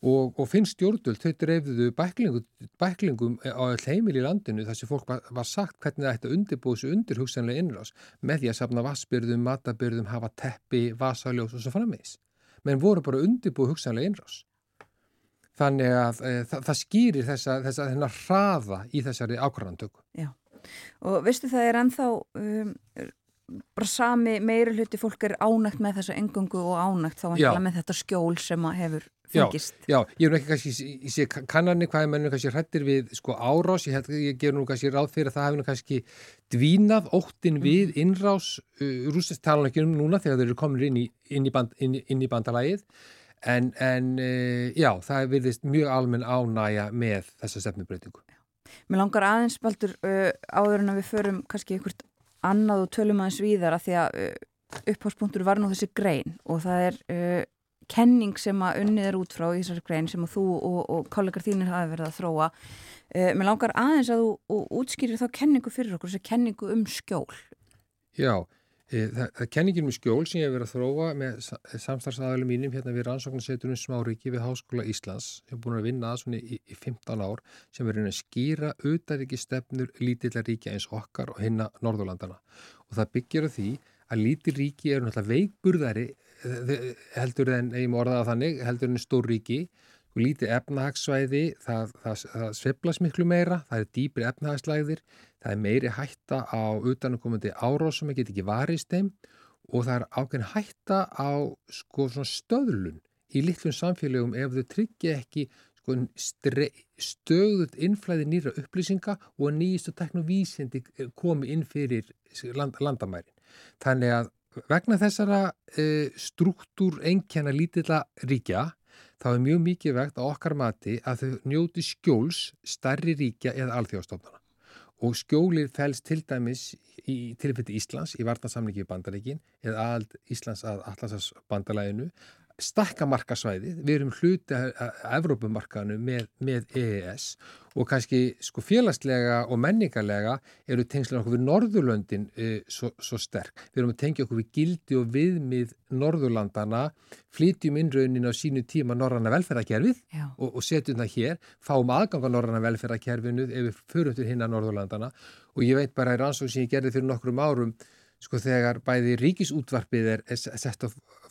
og, og finnst stjórnvöld þau dreifðuðu bæklingum, bæklingum á heimil í landinu þar sem fólk var, var sagt hvernig það ætti að undirbúið þessu undir hugsanlega innrás með því að safna vassbyrðum, matabyrðum, hafa teppi, vasaljós og svo frammeins menn voru bara undirbúið hugsanlega innrás. Þannig að e, það, það skýrir þessa, þessa hraða í þessari ákvarðantöku. Já, og veistu það er ennþá um, bara sami meiri hluti fólk er ánægt með þessu engungu og ánægt þá vantilega með þetta skjól sem hefur fengist. Já, já, ég er ekki kannski, ég sé kannarni hvað er mennum kannski hrættir við sko árás, ég, ég ger nú kannski ráð fyrir að það hefur kannski dvínað óttin mm. við innrás, uh, rústast tala ekki um núna þegar þeir eru komin inn í, inn í, band, inn, inn í bandalægið En, en e, já, það viðist mjög almenn ánægja með þessa stefnubreytingu. Mér langar aðeins, Baldur, uh, áður en að við förum kannski einhvert annað og tölum aðeins víðar að því að uh, upphárspunktur var nú þessi grein og það er uh, kenning sem að unnið er út frá í þessari grein sem að þú og, og kollegar þínir hafi verið að þróa. Mér langar aðeins að þú útskýrir þá kenningu fyrir okkur, þessi kenningu um skjól. Já, Eh, það, það kenningin með skjól sem ég hef verið að þróa með samstarfsaðalum mínum hérna við rannsóknarsetunum Smáriki við Háskóla Íslands. Ég hef búin að vinna að svona í, í 15 ár sem verið að skýra auðaríki stefnur lítilla ríkja eins okkar og hinna Norðurlandana og það byggjar því að lítil ríki eru náttúrulega veikburðari eh, heldur en, ég má orða það þannig, heldur en stór ríki og lítið efnahagsvæði, það, það, það sveplas miklu meira, það er dýpri efnahagslæðir, það er meiri hætta á utanakomandi árós sem ekki varist þeim og það er ákveðin hætta á sko, stöðlun í litlum samfélögum ef þau tryggja ekki sko, stöðut innflæði nýra upplýsinga og nýjistu teknovísindi komi inn fyrir land, landamærin. Þannig að vegna þessara e, struktúr einkjana lítilla ríkja þá er mjög mikið vegt á okkar mati að þau njóti skjóls starri ríkja eða alþjóðstofnana og skjólið fælst til dæmis í tilfelli Íslands í vartansamlingi í bandaríkin eða all Íslands að Allasars bandalæginu stakka markasvæðið, við erum hluti að Evrópumarkaðinu með, með EES og kannski sko félagslega og menningarlega eru tengslega okkur við Norðurlöndin e, svo, svo sterk. Við erum að tengja okkur við gildi og viðmið Norðurlandana, flytjum innraunin á sínu tíma Norranna velferðarkerfið og, og setjum það hér, fáum aðgang á Norranna velferðarkerfinu ef við förum til hinn að Norðurlandana og ég veit bara í rannsók sem ég gerði fyrir nokkrum árum sko þegar bæði ríkisútvarpið er sett á,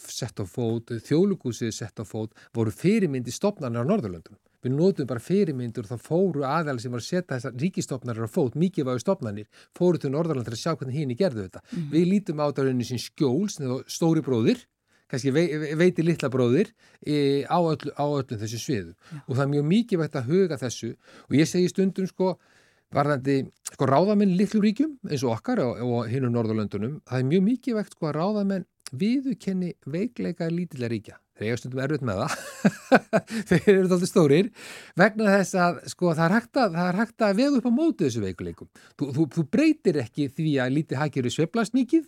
sett á fót, þjóðlugúsið er sett á fót, voru fyrirmyndi stopnarnir á Norðurlöndunum. Við nótum bara fyrirmyndur og þá fóru aðeins sem var að setja þessar ríkistofnarnir á fót, mikið var á stopnarnir, fóru til Norðurland til að sjá hvernig hinn í gerðu þetta. Mm -hmm. Við lítum á rauninni sem skjól, sem stóri bróðir, kannski vei, veiti litla bróðir e, á, öllu, á öllum þessu sviðu. Ja. Og það er mjög mikið vegt að huga þessu og ég segi stundum sko varðandi sko ráðamenn litlu ríkjum eins og okkar og, og hinn um Norðurlöndunum það er mjög mikið vekt sko að ráðamenn viðukenni veikleika lítilega ríkja. Þeir eiga stundum erfitt með það. Þeir eru þáttið stórir vegna þess að sko það er hægt að, að vega upp á móti þessu veikuleikum þú, þú, þú breytir ekki því að lítið hækir í sveplast mikið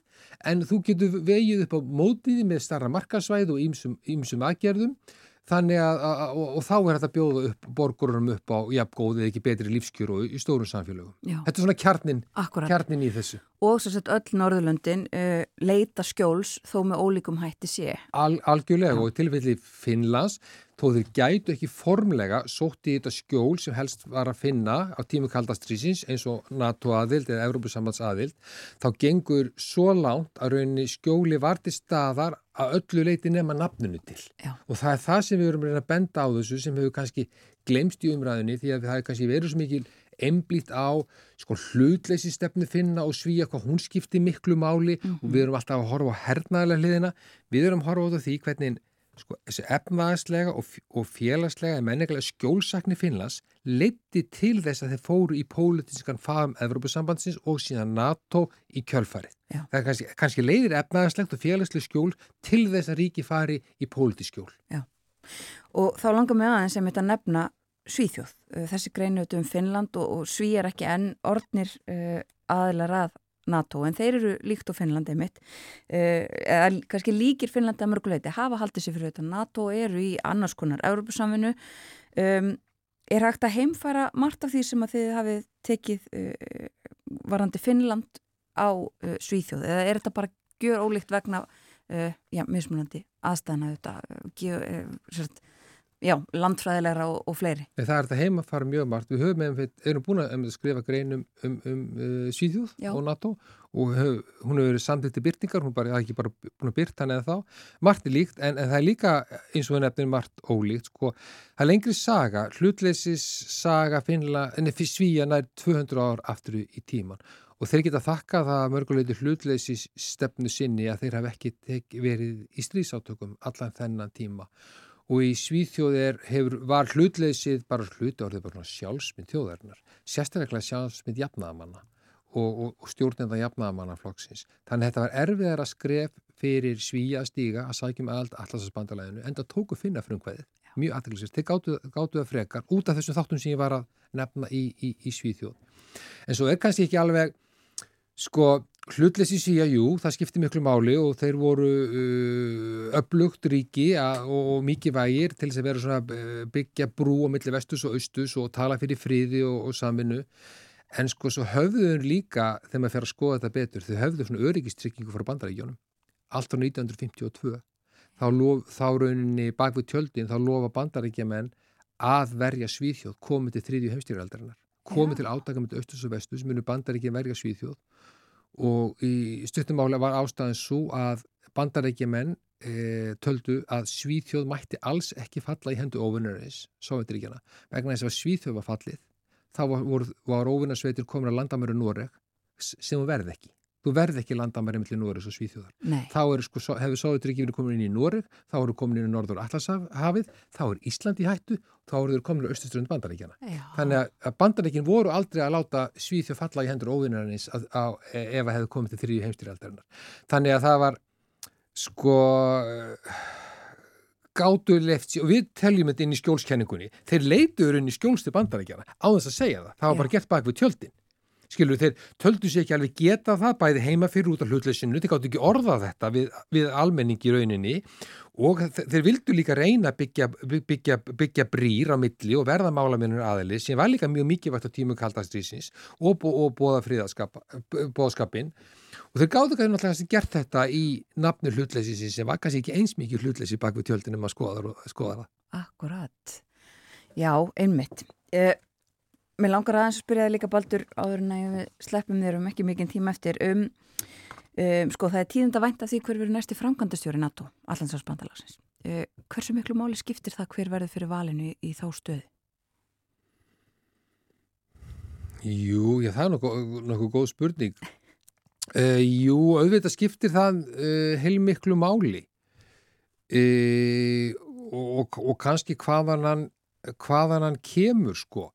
en þú getur vegið upp á mótiði með starra markasvæð og ýmsum aðgerðum Þannig að, að og, og þá er þetta bjóða upp borgurum upp á jafngóð eða ekki betri lífskjör og í stórum samfélögum. Já. Þetta er svona kjarnin, kjarnin í þessu. Og svo sett öll Norðurlöndin uh, leita skjóls þó með ólíkum hætti sé. Al, algjörlega Já. og tilfelli Finnlands þó þeir gætu ekki formlega sótti í þetta skjól sem helst var að finna á tímu kaldastrýsins eins og NATO aðild eða Európusambands aðild þá gengur svo langt að rauninni skjóli var til staðar að öllu leiti nema nafnunu til Já. og það er það sem við erum að benda á þessu sem hefur kannski glemst í umræðinni því að það hefur kannski verið svo mikil einblít á sko, hlutleysi stefnu finna og svíja hvað hún skipti miklu máli mm -hmm. og við erum alltaf að horfa á hernaðilega hliðina við erum að horfa á því hvernig sko, þessi efnaðslega og, félagslega menningarlega skjólsakni Finnlands leiti til þess að þeir fóru í pólitískan fagum Evrópusambandsins og síðan NATO í kjölfarið. Já. Það er kannski, kannski leiðir efnaðslegt og félagslega skjól til þess að ríki fari í pólitískjól. Já, og þá langar mig aðeins sem þetta nefna Svíþjóð. Þessi greinu um Finnland og, og Sví er ekki enn orðnir uh, aðlar að NATO en þeir eru líkt á Finnlandi mitt eh, eða kannski líkir Finnlandi að mörguleiti hafa haldið sér fyrir þetta NATO eru í annars konar Európusamvinu um, er hægt að heimfara margt af því sem að þið hafið tekið uh, varandi Finnland á uh, Svíþjóð? Eða er þetta bara gjör ólíkt vegna uh, já, mismunandi aðstæðna þetta gjör, sért já, landfræðilegra og, og fleiri. Nei, það er þetta heima að fara mjög margt. Við höfum eða, erum búin að skrifa greinum um, um, um uh, Svíðjóð og NATO og hef, hún hefur verið samtitt til byrtingar, hún bara, ekki bara búin að byrta hann eða þá. Margt er líkt en, en það er líka eins og nefnum margt ólíkt. Sko. Það er lengri saga, hlutleysis saga finna, enni fyrir Svíja nær 200 ár aftur í tíman og þeir geta þakka það mörguleiti hlutleysis stefnu sinni að þeir hafa ekki verið í strísátökum allan þennan tíma og í Svíþjóðir hefur, var hlutleysið bara hluti orðið bara sjálfsmynd þjóðarinnar, sérstaklega sjálfsmynd jafnaðamanna og, og, og stjórnenda jafnaðamannaflokksins. Þannig að þetta var erfiðar að skref fyrir Svíja að stíga að sækjum allt allarsasbandalæðinu en það tóku finna frumkvæðið, mjög aðtæklusist. Þeir gáttu, gáttu það frekar út af þessum þáttum sem ég var að nefna í, í, í Svíþjóð. En svo er kannski ekki alveg sko Hlutleysi síja, jú, það skipti miklu máli og þeir voru uh, upplugt ríki og, mikið vægir til þess að vera svona uh, byggja brú á milli vestus og austus og tala fyrir fríði og, og saminu. En sko svo höfðuður líka þegar maður fer að skoða þetta betur, þau höfðu svona öryggistrykkingu frá bandarækjónum. Allt á 1952. Þá, lof, þá rauninni bak við tjöldin, þá lofa bandarækjamenn að verja svíðhjóð komið til þriðju heimstýraldarinnar. Komið til átakamöndu austus og vestus, munu bandarækjum verja svíðhjóð og í stuttumála var ástæðan svo að bandarækjumenn e, töldu að Svíþjóð mætti alls ekki falla í hendu óvinnarins, Sovjetiríkjana, vegna þess að Svíþjóð var fallið, þá var, var óvinnarsveitir komin að landamöru Noreg sem verði ekki. Þú verði ekki landamæri mellir Noreg og Svíþjóðar. Nei. Þá er, sko, hefur Sovjeturíkjum komin inn í Noreg, þá eru komin inn í Norður Allarshafið, þá er Ísland í hættu, þá eru þeir komin á östuströnd bandaríkjana. Já. Þannig að bandaríkin voru aldrei að láta Svíþjóð falla í hendur óvinnarins ef að hefðu komið til þrjú heimstýrjaldarinnar. Þannig að það var sko gátu lefti og við teljum þetta inn í skjólskenningunni þeir leituður inn í skjólstu bandarækjana á þess að segja það, það var bara gert bak við tjöldin skilur þeir töldu sér ekki alveg geta það bæði heima fyrir út af hlutleysinu þeir gáttu ekki orða þetta við, við almenning í rauninni. Og þeir vildu líka reyna byggja, byggja, byggja brýr á milli og verða málaminnur aðeili sem var líka mjög mikið vægt á tímu kaldastrýsins og, og bóða fríðaskapin og þeir gáttu ekki náttúrulega gert þetta í nafnu hlutleysins sem var kannski ekki eins mikið hlutleysi bak við tjöldinum að skoða, skoða það. Akkurat, já, einmitt. Uh, Mér langar aðeins að spyrja það líka baldur áður en að við sleppum þér um ekki mikið tíma eftir um, um sko það er tíðund að vænta því hver verður næsti framkvæmdastjóri NATO, allansásbandalagsins. Uh, hversu miklu máli skiptir það hver verður fyrir valinu í, í þá stöðu? Jú, já það er nokkuð, nokkuð góð spurning. Uh, jú, auðvitað skiptir það uh, heilmiklu máli og, og kannski hvaðan hann, hvaðan hann kemur sko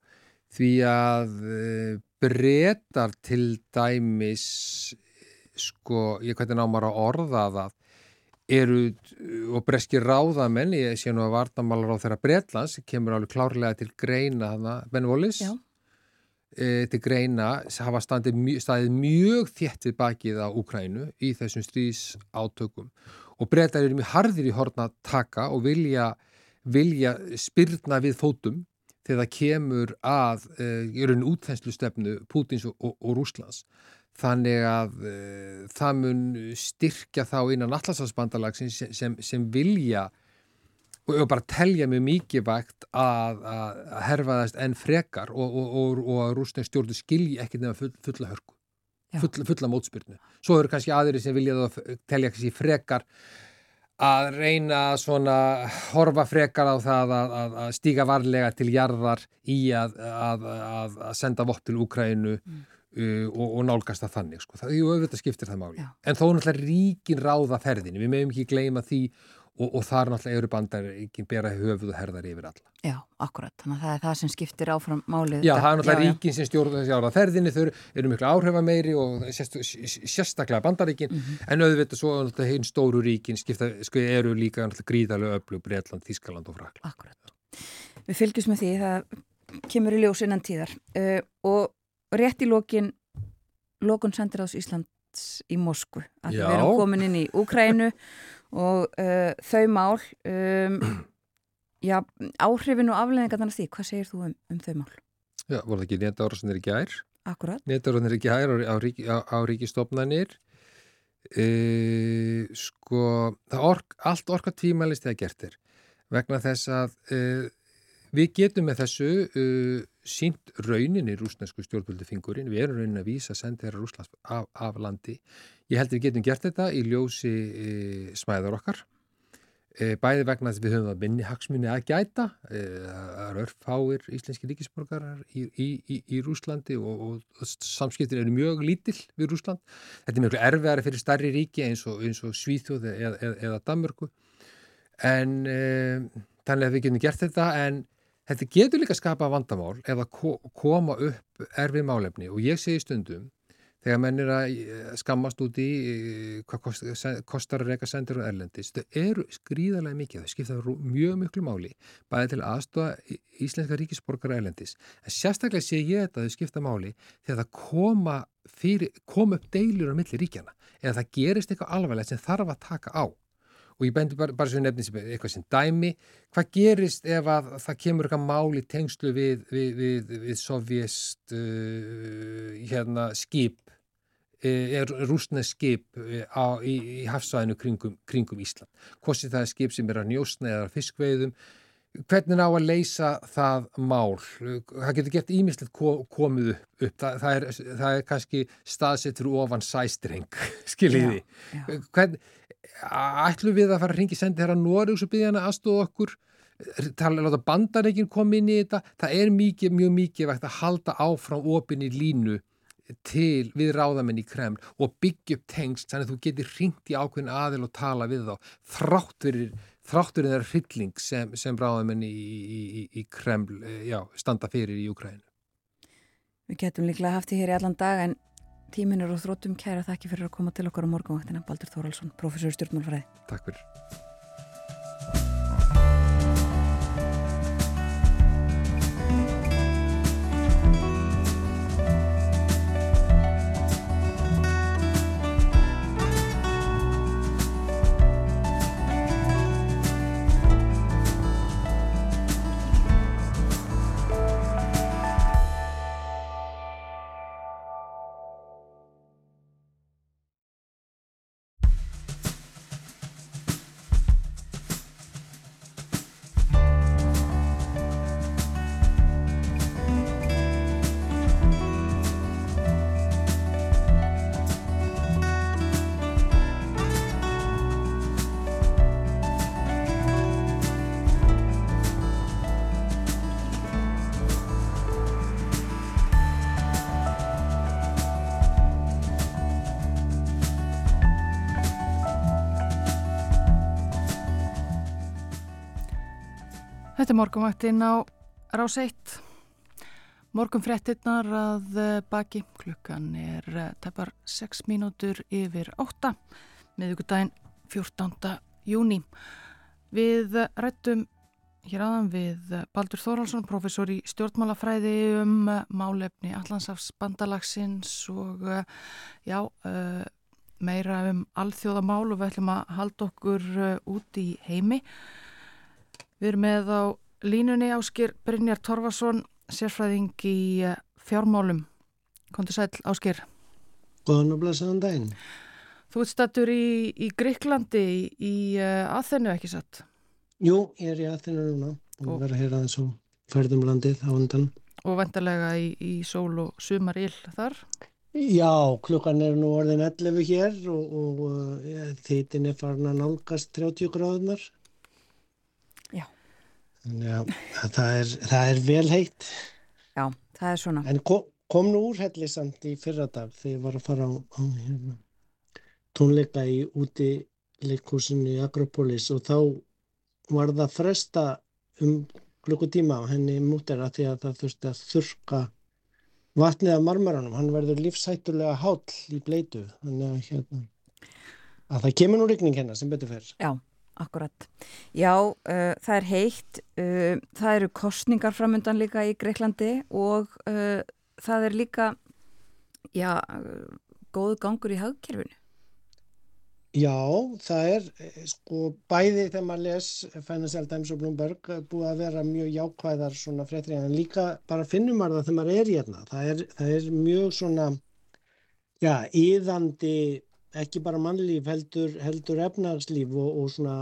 því að eh, breytar til dæmis sko, ég hvernig ná maður að orða það eru og breski ráðamenn, ég sé nú að varnamálar á þeirra Breitlands, kemur alveg klárlega til greina hana, Ben Wallis e, til greina hafa staðið mjög, mjög þétt við bakið á Ukrænu í þessum stríðs átökum og breytar eru mjög harðir í horna taka og vilja, vilja spyrna við fótum þegar það kemur að uh, í raun útþenslu stefnu Pútins og, og, og Rúslands. Þannig að uh, það mun styrkja þá innan allarsafsbandalagsins sem, sem, sem vilja og bara telja mjög mikið vægt að, að, að herfaðast enn frekar og, og að rúsnins stjórnu skilji ekki nefna full, fulla hörku, fulla, fulla mótspyrnu. Svo eru kannski aðri sem vilja þá telja kannski frekar að reyna svona horfa frekar á það að, að, að stíga varlega til jarðar í að, að senda vopp til Úkrænu mm. uh, og, og nálgast það þannig sko. það, jú, auðvitað skiptir það máli Já. en þó náttúrulega ríkin ráða ferðin við meðum ekki gleyma því og, og það er náttúrulega eru bandar ekki bera höfuð og herðar yfir alla. Já, akkurat, þannig að það er það sem skiptir áfram málið. Já, það er náttúrulega ríkin sem stjórn þessi ára ferðinni, þau eru miklu áhrifa meiri og sérst, sérstaklega bandaríkin, mm -hmm. en auðvitað svo náttúrulega hinn stóru ríkin skipta, sko, eru líka náttúrulega gríðarlega öllu, Breitland, Þískaland og Frakland. Akkurat. Við fylgjum með því, það kemur í ljós innan tíðar uh, og rétt í lókin, lókun sendir ás Íslands í Moskvu, að við erum komin inn í Úkrænu og uh, þau mál um, já, áhrifin og afleðingarnar því, hvað segir þú um, um þau mál? Já, voru það ekki neta árásanir í gær? Akkurat. Neta árásanir í gær á, á, á, á ríkistofnanir uh, sko ork, allt orka tímalist þegar gert er vegna þess að uh, við getum með þessu sínt raunin í rúsnesku stjórnvöldu fingurinn, við erum raunin að vísa sendið þeirra Rúslands af, af landi Ég held að við getum gert þetta í ljósi e, smæðar okkar. E, bæði vegna að við höfum að minni hagsmunni að gæta. Það er örfáir íslenski ríkisborgarar í, í, í, í Rúslandi og, og samskiptir eru mjög lítill við Rúsland. Þetta er mjög erfiðari fyrir starri ríki eins og, og Svíþjóð eða, eða, eða Danmörku. En e, þannig að við getum gert þetta en þetta getur líka skapa vandamál eða koma upp erfið málefni og ég segi stundum þegar menn er að eh, skammast út í eh, hvað kostar að reyka sendir og erlendis, þau eru skrýðarlega mikið, þau skipta mjög mjög máli bæði til aðstofa íslenska ríkisborgara erlendis, en sérstaklega sé ég þetta að þau skipta máli þegar það koma, fyrir, koma upp deilur á milli ríkjana, eða það gerist eitthvað alvarlegt sem þarf að taka á og ég bendi bara, bara svo nefnins eitthvað sem dæmi, hvað gerist ef að það kemur eitthvað máli tengslu við, við, við, við sovjest uh, hérna, skip Eh, er rúsnesk skip eh, á, í, í hafsvæðinu kringum, kringum Ísland. Hvort það er skip sem er að njósna eða fiskveiðum, hvernig ná að leysa það mál? Það getur gett ímislegt komið upp. Það, það, er, það er kannski staðsettur ofan sæstreng, skiljiði. Hvern, ætlum við að fara að ringi sendi hér að Norrjús og byggja hana aðstofa okkur? tala bandareikin kom inn í þetta. Það er mikið, mjög mikið vegt að halda áfram opinni línu til við ráðamenn í Kreml og byggja upp tengst þannig að þú getur ringt í ákveðin aðil og tala við þá þrátturir þráttur þeirra hrylling sem, sem ráðamenn í, í, í Kreml eh, já, standa fyrir í Ukrænu. Við getum líklega haft því hér í allan dag en tímin eru þróttum kæra þakki fyrir að koma til okkar á morgunvaktina Baldur Þóraldsson, professor stjórnmálfræði. Takk fyrir. Þetta er morgunvaktinn á rás 1. Morgun frettinnar að eh, baki klukkan er eh, tefar 6 mínútur yfir 8 meðugudaginn 14. júni. Við rættum hér aðan við Baldur Þóraldsson, professor í stjórnmálafræði um málefni Allandsafs bandalagsins og já, meira um alþjóðamál og við ætlum að halda okkur út í heimi. Við erum með á línunni Áskir Brynjar Torfarsson, sérfræðing í eh, fjármálum. Kondur sæl Áskir. Góðan og blæsaðan daginn. Þú ert stattur í, í Greiklandi í, í uh, Aþenu ekki satt? Jú, ég er í Aþenu núna og, verður að heyra þess að ferðum landið á undan. Og vendarlega í, í sól og sumar ill þar? Já, klukkan er nú orðin 11 hér og, og uh, þittin er farin að nálgast 30 gráðunar. Já, það er, það er vel heitt. Já, það er svona. En kom, kom nú úr hellisamt í fyrradag þegar ég var að fara á, á hérna, tónleika í úti leikúsinu í Agropolis og þá var það fresta um klukkutíma á henni mútera því að það þurfti að þurka vatnið af marmaranum. Hann verður lífsættulega hál í bleitu. Þannig að, hérna, að það kemur nú regning hennar sem betur fer. Já. Akkurat. Já, uh, það er heitt, uh, það eru kostningar framöndan líka í Greiklandi og uh, það er líka, já, góðu gangur í hagkerfinu. Já, það er, sko, bæði þegar maður les Financial Times og Bloomberg búið að vera mjög jákvæðar svona fréttrið, en líka bara finnum maður það þegar maður er hérna. Það er, það er mjög svona, já, íðandi ekki bara mannlíf heldur, heldur efnagslíf og, og svona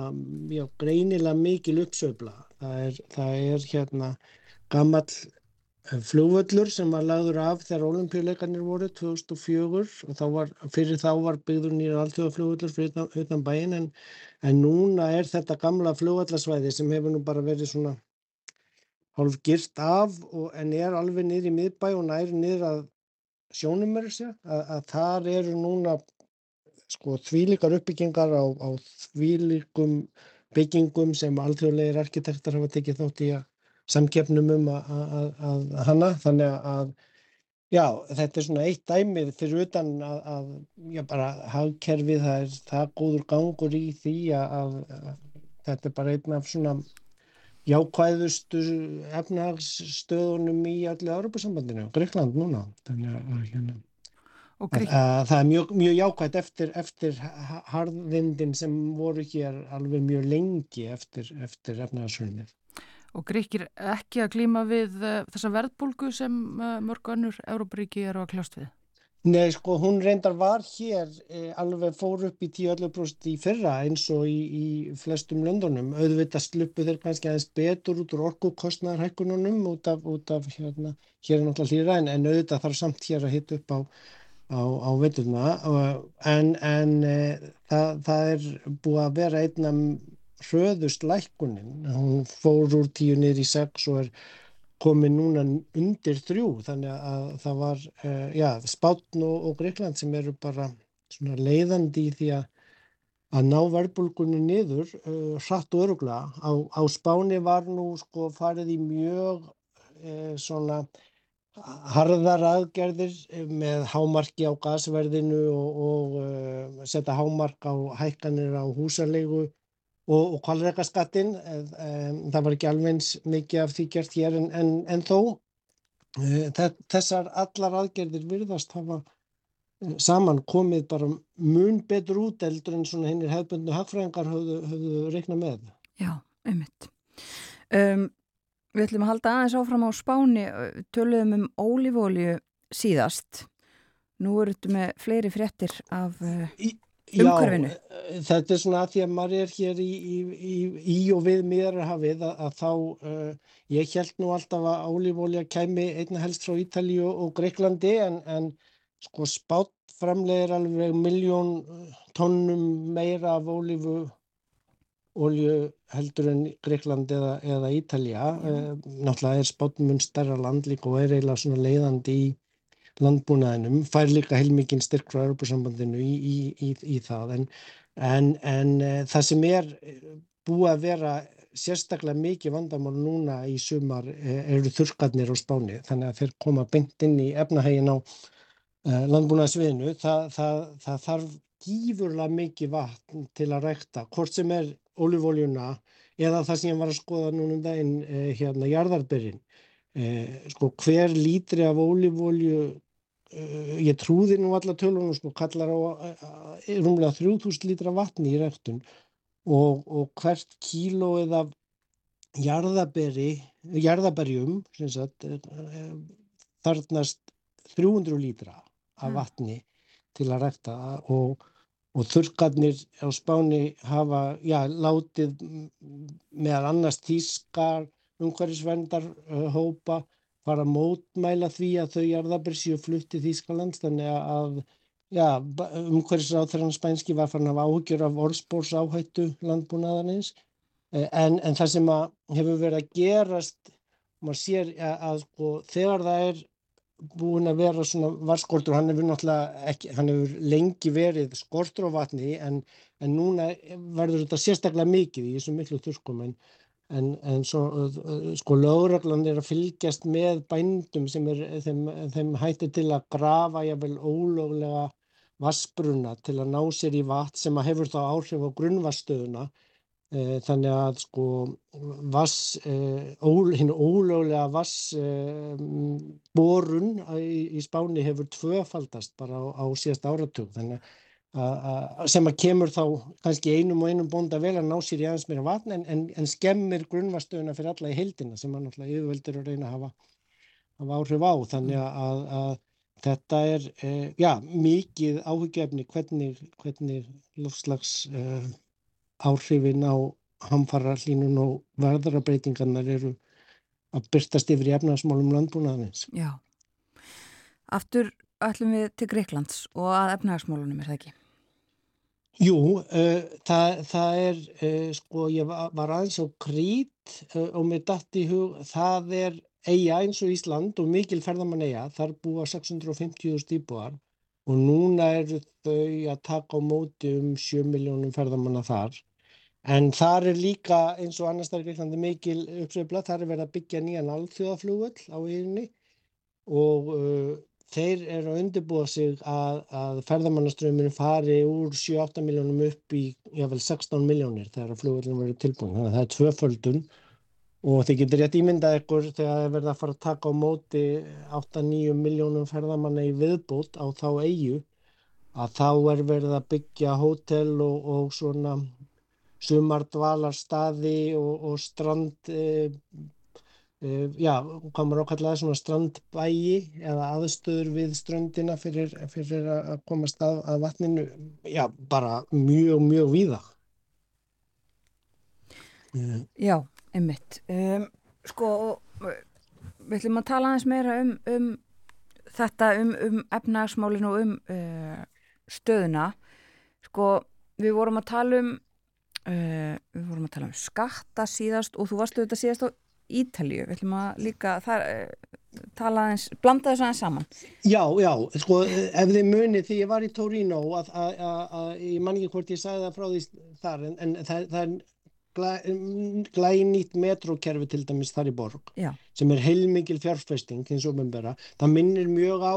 já, greinilega mikil uppsöfla. Það er, það er hérna gammal eh, flugvöllur sem var lagður af þegar olimpíuleikarnir voru 2004 og þá var, fyrir þá var byggður nýra alltjóðaflugvöllur fyrir utan bæin en, en núna er þetta gamla flugvallarsvæði sem hefur nú bara verið svona hálf girt af og, en er alveg niður í miðbæ og næri niður að sjónum þessi að, að þar eru núna sko þvílikar uppbyggingar á, á þvílikum byggingum sem alþjóðlegir arkitektar hafa tekið þátt í að samkefnum um að, að, að hanna. Þannig að já þetta er svona eitt dæmið fyrir utan að, að já bara hagkerfið það er það góður gangur í því að þetta er bara einn af svona jákvæðustu efnahagsstöðunum í allir Europasambandinu, Greikland núna. Þannig að hérna Grík... Það er mjög, mjög jákvæmt eftir, eftir harðvindin sem voru hér alveg mjög lengi eftir, eftir efnaðarsvöldið. Og Gríkir ekki að klíma við uh, þessa verðbólgu sem uh, mörg önnur Európaríki eru að kljást við? Nei, sko, hún reyndar var hér eh, alveg fór upp í 10-11% í fyrra eins og í, í flestum löndunum. Auðvitað sluppu þeir kannski aðeins betur út úr orkukostnarhækkununum út af, út af hérna, hér er náttúrulega hlýra en, en auðvitað þarf samt hér að hitta upp á á, á veturna en, en e, það, það er búið að vera einna hröðust lækkunin hún fór úr tíu niður í sex og er komið núna undir þrjú þannig að það var e, já, Spátn og, og Greikland sem eru bara leiðandi í því að að ná verðbólgunni niður uh, hratt og öruglega. Á, á Spáni var nú sko farið í mjög uh, svona harðar aðgerðir með hámarki á gasverðinu og, og uh, setja hámark á hækkanir á húsarlegu og, og kvalreikaskattin. Um, það var ekki alveg mikið af því gert hér en, en, en þó þessar allar aðgerðir virðast hafa saman komið bara mun betur út eldur en svona hennir hefðbundu hagfræðingar höfðu, höfðu reikna með. Já, einmitt. Um, Við ætlum að halda aðeins áfram á spáni, töluðum um ólífólju síðast. Nú eru þetta með fleiri fréttir af umhverfinu. Já, þetta er svona að því að maður er hér í, í, í og við miðarhafið að, að þá, uh, ég held nú alltaf að ólífólja kæmi einna helst frá Ítalíu og Greiklandi en, en sko spátt framlegir alveg miljón tónnum meira af ólífu olju heldur en Greikland eða, eða Ítalja. Mm. Náttúrulega er spátmun stærra land líka og er eiginlega svona leiðandi í landbúnaðinum. Fær líka heilmikinn styrk frá Europasambandinu í, í, í, í það. En, en, en e, það sem er búið að vera sérstaklega mikið vandamál núna í sumar eh, eru þurrkarnir á spáni þannig að þeir koma beint inn í efnahægin á uh, landbúnaðsviðinu. Það, það, það þarf gífurlega mikið vatn til að rækta, hvort sem er ólífóljuna eða það sem ég var að skoða núna um daginn uh, hérna jarðarbyrjinn. Uh, sko hver lítri af ólífólju Uh, ég trúði nú alla tölunum sko, kallar á uh, rúmlega 3000 lítra vatni í ræktun og, og hvert kílóið af jarðaberi, jarðaberjum sagt, uh, þarnast 300 lítra af mm. vatni til að rækta og, og þurrkarnir á spáni hafa já, látið meðal annars tískar umhverfisvendar hópa fara að mótmæla því að þau jarðabir séu flutti Þýskalands. Þannig að ja, umhverfisráþrann spænski var farin að hafa áhugjur af orðspórs áhættu landbúnaðarins. E, en, en það sem hefur verið að gerast maður sér að, að sko, þegar það er búin að vera svona varskortur hann hefur náttúrulega ekki, hann hefur lengi verið skortur á vatni en, en núna verður þetta sérstaklega mikið í þessum miklu þurrskum en En, en svo, sko lögreglan er að fylgjast með bændum sem er þeim, þeim hættir til að grafa jável ólöglega vassbruna til að ná sér í vatn sem að hefur þá áhrif á grunnvasstöðuna. E, þannig að sko vass, e, ól, hinn ólöglega vassborun e, í, í spáni hefur tvöfaldast bara á, á síðast áratug. Þannig að sem að kemur þá kannski einum og einum bónda vel að ná sér í aðeins meira vatn en, en, en skemmir grunnvastöðuna fyrir alla í heildina sem að náttúrulega yfirveldur að reyna að hafa, hafa áhrif á þannig að, að þetta er e, já, mikið áhugjefni hvernig, hvernig lofslags e, áhrifin á hamfarrallínun og verðarabreitingarnar eru að byrtast yfir í efnagasmálum landbúnaðins. Já, aftur ætlum við til Greiklands og að efnagasmálunum er það ekki? Jú, uh, það, það er, uh, sko, ég var, aðeins á krít uh, og mér dætt í hug, það er eiga eins og Ísland og mikil ferðamann eiga, þar búa 650.000 íbúar og núna eru þau að taka á móti um 7 miljónum ferðamanna þar. En þar er líka eins og annars þar í Greiklandi mikil uppsveifla, þar er verið að byggja nýjan alþjóðaflúvöld á yfinni og þeir eru að undirbúa sig að, að ferðamannaströyminu fari úr 7-8 miljónum upp í jáfnveil 16 miljónir þegar flugvöldin verið tilbúin. Þannig að það er tvöföldun og þið getur rétt ímyndað ykkur þegar það verða að fara að taka á móti 8-9 miljónum ferðamanna í viðbót á þá eigu að þá er verið að byggja hótel og, og svona sumardvalarstaði og, og strand e, Uh, já, hvað maður ákallega svona strandbægi eða aðstöður við ströndina fyrir, fyrir að komast að, að vatninu, já, bara mjög, mjög víða. Uh. Já, einmitt. Um, sko, við ætlum að tala aðeins meira um, um þetta, um, um efnagsmálinu og um uh, stöðuna. Sko, við vorum að tala um, við vorum að tala um skatta síðast og þú varst auðvitað síðast á Ítalju, við ætlum að líka þar, eh, tala eins, blanda þessu aðeins saman. Já, já, sko ef þið munið því ég var í Torino að, að, að ég man ekki hvort ég sagði það frá því þar en, en það, það er glænýtt metrókerfi til dæmis þar í borg já. sem er heilmikil fjárfesting það minnir mjög á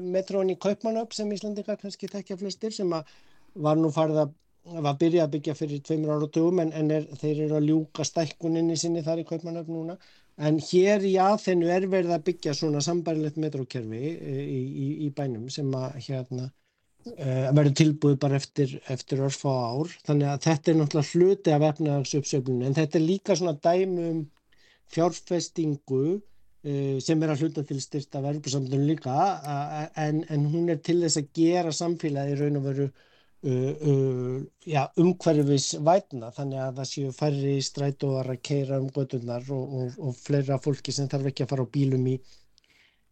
metrón í Kaupmannöpp sem Íslandika kannski þekkja flestir sem að var nú farið að var byrjað að byggja fyrir tveimur ára og dögum en, en er, þeir eru að ljúka stækkuninni sinni þar í Kaupmannöfn núna. En hér í aðþennu er verið að byggja svona sambærilegt metrókerfi e, í, í, í bænum sem að hérna uh, verður tilbúið bara eftir, eftir örfa ár. Þannig að þetta er náttúrulega hluti af efnagsuppsöflunum en þetta er líka svona dæmum fjárfestingu uh, sem er að hluta til styrta verðursamtunum líka en, en hún er til þess að gera samfélagi raun og veru Uh, uh, umhverfis vætna þannig að það séu færri strætóar að keira um gödunar og, og, og fleira fólki sem þarf ekki að fara á bílum í,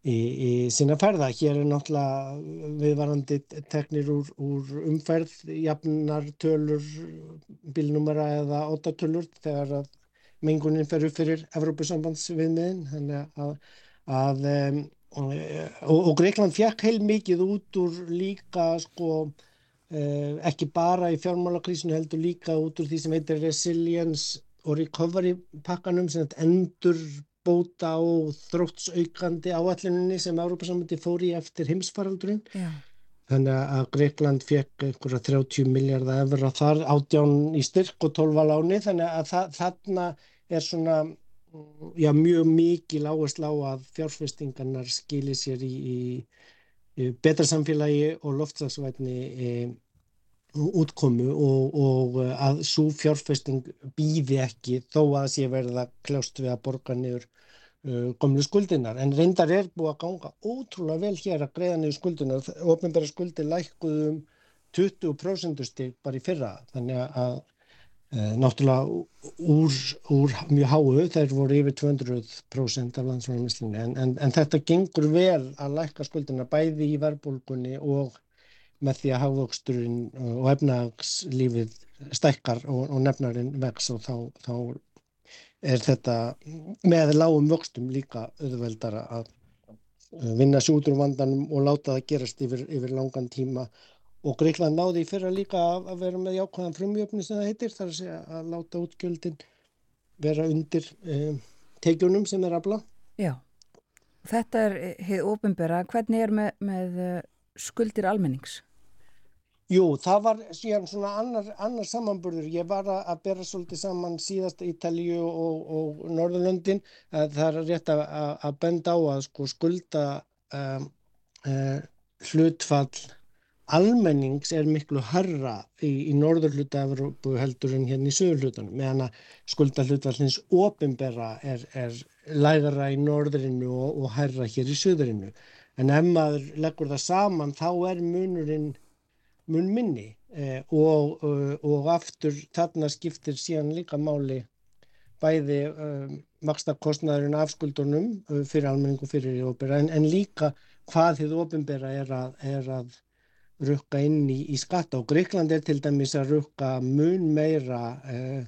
í, í sinna ferða. Hér er náttúrulega viðvarandi teknir úr, úr umferð, jafnar tölur, bílnumera eða óttatölur þegar að mengunin fer upp fyrir Evrópusambandsviðmiðin þannig að, að um, og, og Greikland fjekk heil mikið út úr líka sko ekki bara í fjármálakrísinu heldur líka út úr því sem heitir resilience og recovery pakkanum sem endur bóta og þróttsaukandi áallinni sem Árópa-samöndi fór í eftir heimsfaraldurinn. Já. Þannig að Greikland fekk einhverja 30 miljardar efra þar átján í styrk og 12 á láni þannig að það, þarna er svona já, mjög mikið lágast lág að fjárfestingarnar skilir sér í, í betra samfélagi og loftslagsvætni e, útkomu og, og að svo fjárfesting býði ekki þó að sé verða kljást við að borga niður komlu skuldinar en reyndar er búið að ganga ótrúlega vel hér að greiða niður skuldinar ofnbæra skuldi lækkuðum 20% stig bara í fyrra. Þannig að náttúrulega úr, úr mjög háu þeir voru yfir 200% af landsfæðarmislinni en, en, en þetta gengur vel að lækka skuldina bæði í verbulgunni og með því að hafvöxturinn og efnagslífið stækkar og, og nefnarinn vex og þá, þá er þetta með lágum vöxtum líka auðveldara að vinna sjútur vandanum og láta það gerast yfir, yfir langan tíma og Greikland náði í fyrra líka að, að vera með jákvæðan frumjöfni sem það heitir þar að segja að láta útgjöldin vera undir um, teikjunum sem er blá. Já, þetta er heið ofinbera. Hvernig er með, með skuldir almennings? Jú, það var síðan svona annar, annar samanburður. Ég var að bera svolítið saman síðast Ítalíu og, og Norðurlöndin. Það er rétt að, að benda á að sko skulda um, uh, hlutfall almennings er miklu harra í, í norðurluta Evrópu heldur en hérna í sögurlutunum meðan að skulda hlutfallins ofinbera er, er lægara í norðurinu og, og harra hér í söðurinu en ef maður leggur það saman þá er munurinn mun minni eh, og, uh, og aftur þarna skiptir síðan líka máli bæði um, maksta kostnæðurinn af skuldunum uh, fyrir almenningu fyrir í óbera en, en líka hvað þið óbembera er að, er að rukka inn í, í skatta og Greikland er til dæmis að rukka mun meira uh,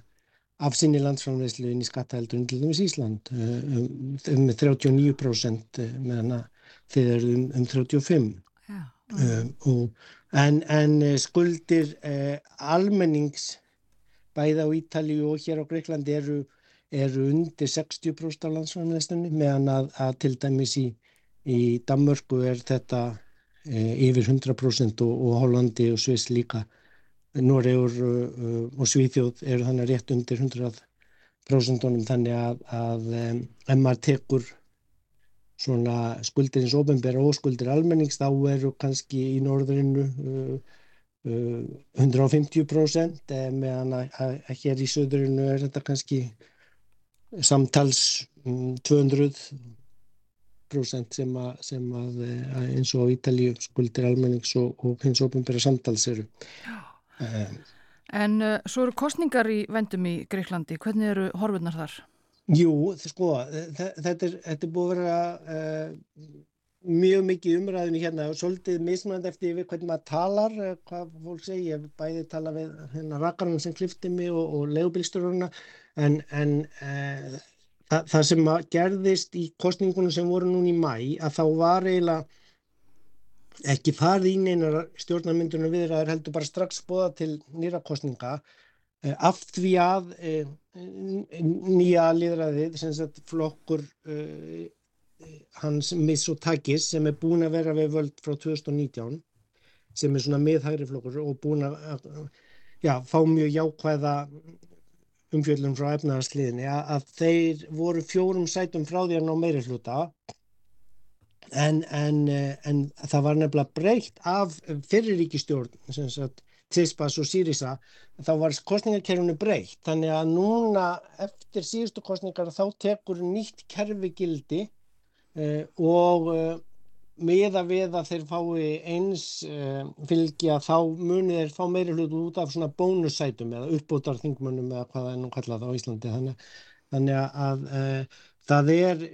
af sinni landsframleyslu inn í skattaheldur en til dæmis Ísland um, um 39% meðan að þið eru um, um 35% Já. Um, og en, en eh, skuldir eh, almennings bæða á Ítalíu og hér á Greiklandi eru, eru undir 60% af landsfæðanleistunni meðan að, að til dæmis í, í Danmörku er þetta eh, yfir 100% og, og Hollandi og Sviss líka. Noregur uh, og Svíþjóð eru þannig rétt undir 100% þannig að, að um, ef maður tekur svona skuldir eins ofinbæra og skuldir almennings þá eru kannski í norðurinnu uh, uh, 150% meðan að, hér í söðurinnu er þetta kannski samtals um, 200% sem að, sem að eins og Ítalíu skuldir almennings og, og hins ofinbæra samtals eru. Um, en uh, svo eru kostningar í vendum í Greiklandi, hvernig eru horfurnar þar? Jú, sko, þetta er, þetta er búið að vera uh, mjög mikið umræðinu hérna og svolítið mismunandi eftir hvernig maður talar, hvað fólk segir, ég bæði tala við hérna rakarinn sem klifti mig og, og legubilstururna en, en uh, það, það sem gerðist í kostningunum sem voru núna í mæ að þá var eiginlega ekki farið í neinar stjórnarmyndunum viðraður heldur bara strax bóða til nýra kostninga Eh, af því að eh, nýja liðræðið, sem sagt flokkur eh, hans Mitsotakis sem er búin að vera við völd frá 2019 sem er svona miðhægri flokkur og búin að já, fá mjög jákvæða umfjöldum frá efnaðarsliðinni að, þeir voru fjórum sætum frá því að ná meiri hluta en, en, en það var nefnilega breykt af sagt Tispas og Sýrisa þá var kostningakerfunu breytt. Þannig að núna eftir síðustu kostningar þá tekur nýtt kerfi gildi uh, og uh, meða við að þeir fái eins uh, fylgja þá munið þeir fá meiri hlut út af svona bónussætum eða uppbútar þingmönnum eða hvað það er nú kallað á Íslandi. Þannig, þannig að það er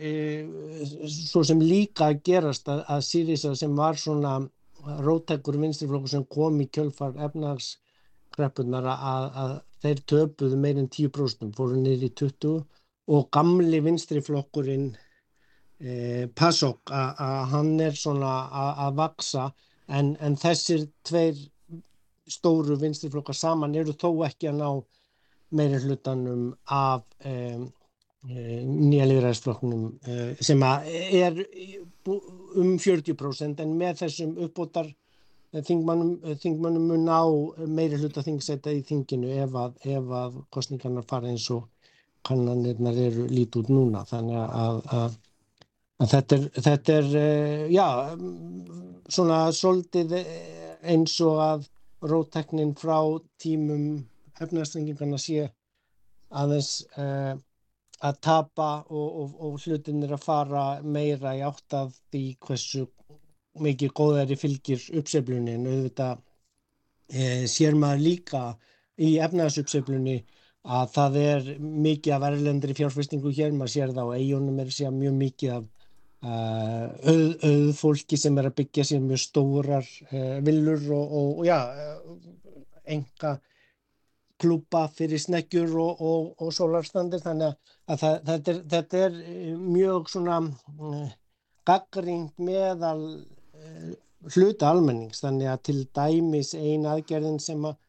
svo sem líka að gerast að, að Sýrisa sem var svona rótækur vinstriflokkur sem kom í kjölfar efnagskreppunar að, að þeir töpuðu meirinn 10% fóru niður í 20 og gamli vinstriflokkurinn e, Pasok að hann er svona að vaksa en, en þessir tveir stóru vinstriflokkar saman eru þó ekki að ná meiri hlutanum af um, nýja liðræðisflokknum sem er um 40% en með þessum uppbótar þingmannum, þingmannum mun ná meiri hluta þingsæta í þinginu ef að, ef að kostningarnar fara eins og kannanirnar eru lítið út núna. Þannig að, að þetta er, þetta er já, svona svolítið eins og að rótteknin frá tímum efnastrengingarna sé aðeins uh, að tapa og, og, og hlutin er að fara meira í átt af því hversu mikið góðari fylgir uppseflunni en auðvitað e, sér maður líka í efnaðsuppseflunni að það er mikið af erlendri fjárfestingu hér, maður sér það á eigunum er sér mjög mikið af auð, auð fólki sem er að byggja sér mjög stórar uh, villur og, og já, enga klúpa fyrir sneggjur og, og, og sólarstandir þannig að það, þetta, er, þetta er eh, mjög svona gaggrínt meðal hluta almennings. Þannig að til dæmis ein aðgerðin sem að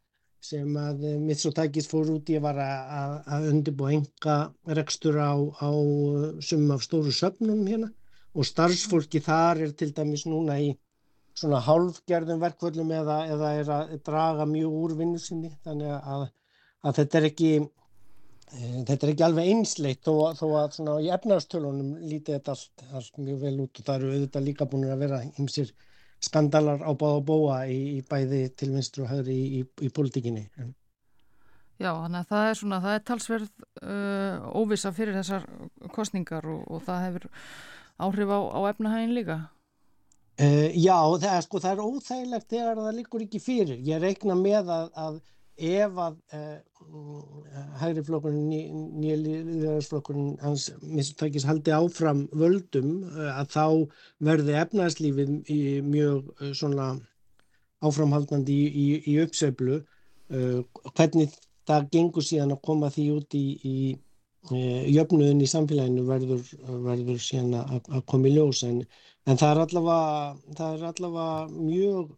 sem að Mitsotakis fór út í var að, undirbúa enga rekstur á, á sum af stóru söfnum hérna og starfsfólki þar er til dæmis núna í svona hálfgerðum verkvöldum eða, eða er að draga mjög úr vinnu sinni þannig að að þetta er ekki e, þetta er ekki alveg einsleitt þó, þó að svona í efnarstölunum lítið þetta allt, allt mjög vel út og það eru auðvitað líka búin að vera ymsir skandalar á báða bóa í, í bæði til vinstru og höfri í, í, í politíkinni. Já, þannig að það er svona, það er talsverð uh, óvisa fyrir þessar kostningar og, og það hefur áhrif á, á efnahægin líka. Uh, já, það er, sko, það er óþægilegt þegar það líkur ekki fyrir. Ég reikna með að, að ef að uh, hægri flokkurinn, nýja liðarsflokkurinn hans mistakis haldi áfram völdum uh, að þá verði efnæðslífið mjög svona áframhaldandi í, í, í uppseflu hvernig það gengur síðan að koma því út í, í jöfnuðin í samfélaginu verður, verður síðan að, koma í ljós. En, en það er allavega það er allavega mjög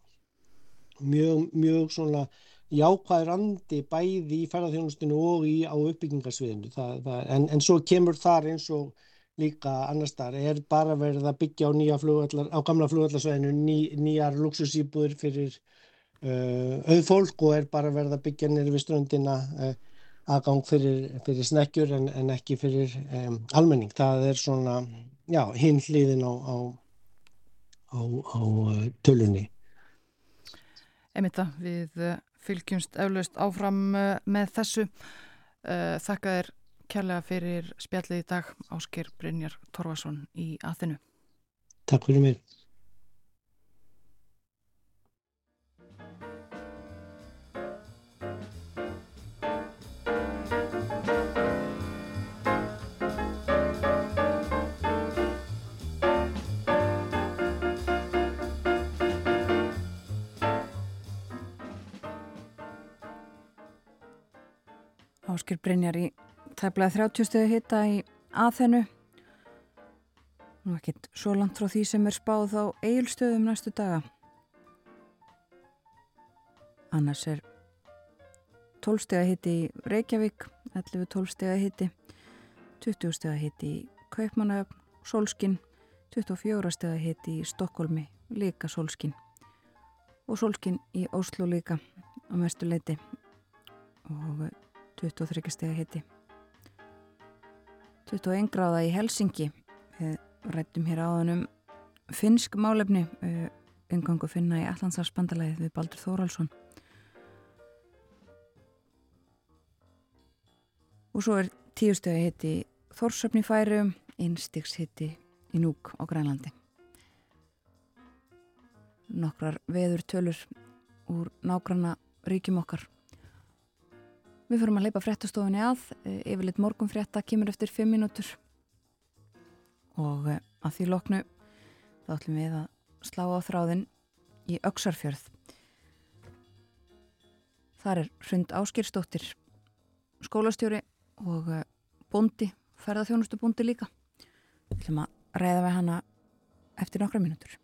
mjög, mjög svona jákvæður andi bæði í ferðarþjónustinu og í, á uppbyggingarsviðinu. Það, það, en, en svo kemur þar eins og líka annars þar er bara verið að byggja á, flugvallar, á gamla flugvallarsvæðinu ný, nýjar luxusýbúður fyrir uh, auðfólk og er bara verið að byggja nýri við ströndina uh, aðgang fyrir, fyrir snekkjur en, en ekki fyrir um, almenning það er svona já, hinn hliðin á, á, á, á uh, tölunni Emita, við fylgjumst eflaust áfram eh, með þessu. Eh, þakka þér kærlega fyrir spjallið í dag Ásker Brynjar Torvason í aðinu. Takk fyrir mér. Áskil Brynjar í tæmlega 30 stöðu hitta í aðhennu. Nú ekkert svo langt frá því sem er spáð á eigilstöðum næstu daga. Annars er 12 stega hitti í Reykjavík, 11-12 stega hitti, 20 stega hitti í Kaupmannöfn, Solskin, 24 stega hitti í Stokkólmi, líka Solskin og Solskin í Óslo líka á mestu leiti og 23 steg hitti 21 gráða í Helsingi við rættum hér áðan um finsk málefni umgangu finna í Allandsarspandalagi við Baldur Þóraldsson og svo er tíu steg að hitti Þórsöfni færum einstiks hitti í Núk á Grænlandi. Nokkrar veður tölur úr nágranna ríkjum okkar Við fyrir að leipa fréttastofunni að, eh, yfirleitt morgun frétta kemur eftir 5 mínútur og eh, að því loknu þá ætlum við að slá á þráðin í Öksarfjörð. Þar er hrund áskýrstóttir skólastjóri og eh, bondi, ferðarþjónustu bondi líka. Við ætlum að ræða við hana eftir nokkra mínútur.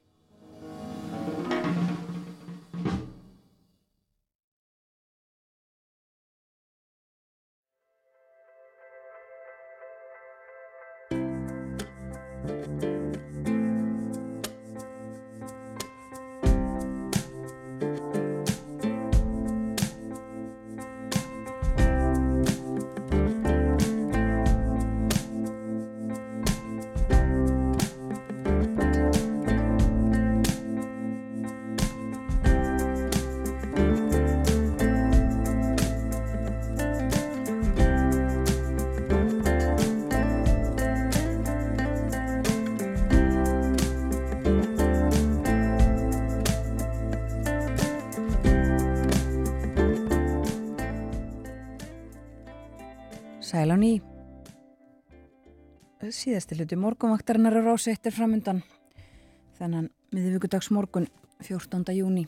Sæl á ný. Síðasti hluti morgunvaktarinnar á rási eittir framundan. Þennan miðvíkudags morgun 14. júni.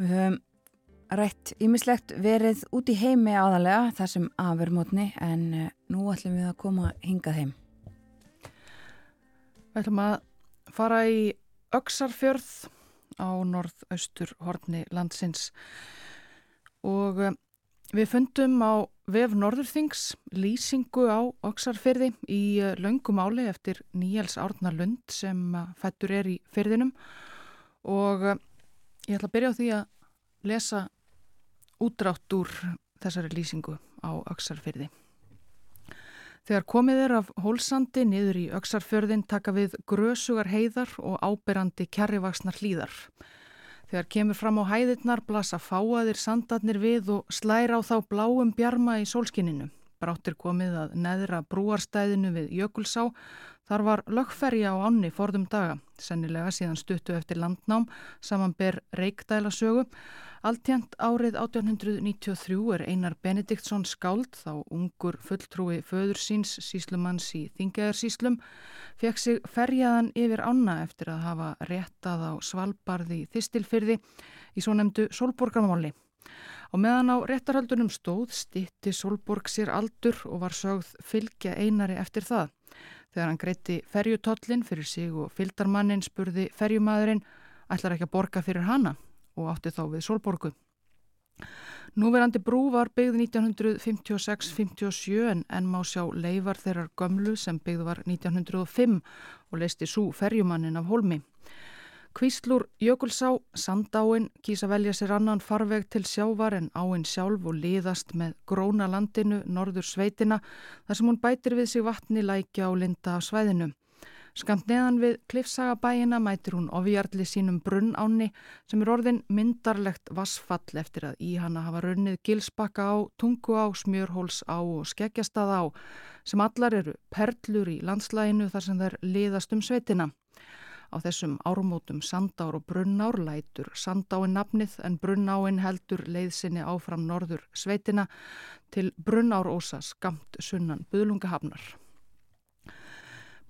Við höfum rætt ímislegt verið út í heimi aðalega þar sem afurmotni en eh, nú ætlum við að koma hingað heim. Við ætlum að fara í Öksarfjörð á norðaustur horni landsins og eh, Við fundum á vef Norðurþings lýsingu á Oksarfyrði í eh, laungum áli eftir Níels Árnar Lund sem eh, fættur er í fyrðinum og eh, ég ætla að byrja á því að lesa útrátt úr þessari lýsingu á Oksarfyrði. Þegar komið er af hólsandi niður í Oksarfjörðin taka við grösugar heiðar og áberandi kjarrivaksnar hlýðar. Þegar kemur fram á hæðirnar blasa fáaðir sandarnir við og slæra á þá bláum bjarma í sólskinninu. Bráttir komið að neðra brúarstæðinu við Jökulsá. Þar var lögferja á ánni forðum daga, sennilega síðan stuttu eftir landnám, saman ber Altjent árið 1893 er Einar Benediktsson skáld, þá ungur fulltrúi föður síns síslumanns í Þingæðarsíslum, fekk sig ferjaðan yfir ána eftir að hafa réttað á Svalbarði Þistilfyrði í svo nefndu Solborgarmáli. Og meðan á réttarhaldunum stóð stitti Solborg sér aldur og var sögð fylgja einari eftir það. Þegar hann greitti ferjutollin fyrir sig og fylgdarmannin spurði ferjumadurinn ætlar ekki að borga fyrir hana og átti þá við Solborgu. Núverandi brú var byggð 1956-57 en enn má sjá leifar þeirrar gömlu sem byggð var 1905 og leisti svo ferjumannin af holmi. Kvíslur Jökulsá, Sandáin, kýsa velja sér annan farveg til sjávar en áinn sjálf og liðast með gróna landinu, norður sveitina, þar sem hún bætir við sig vatni lækja og linda af svæðinu. Skamt neðan við klifsagabæina mætir hún ofjarli sínum brunn áni sem er orðin myndarlegt vassfall eftir að í hana hafa runnið gilsbakka á, tungu á, smjörhóls á og skeggjastað á sem allar eru perlur í landslæginu þar sem þær liðast um sveitina. Á þessum ármótum sandár og brunnár lætur sandáin nafnið en brunnáin heldur leiðsinni áfram norður sveitina til brunnárósa skamt sunnan buðlungahafnar.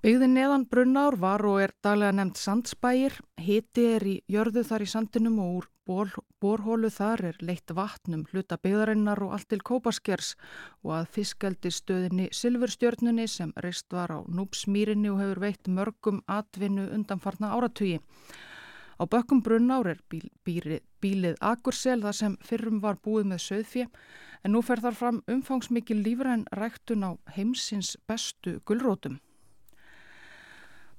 Byggðin neðan Brunnár var og er daglega nefnt Sandsbæir, hiti er í jörðu þar í sandinum og úr ból, borhólu þar er leitt vatnum hluta byggðarinnar og allt til kópaskers og að fiskaldi stöðinni Silfurstjörnunni sem reist var á Núpsmýrinni og hefur veitt mörgum atvinnu undanfarna áratugi. Á bökkum Brunnár er bíl, bíri, bílið Akursel þar sem fyrrum var búið með söðfjö en nú fer þar fram umfangsmikið lífræn ræktun á heimsins bestu gullrótum.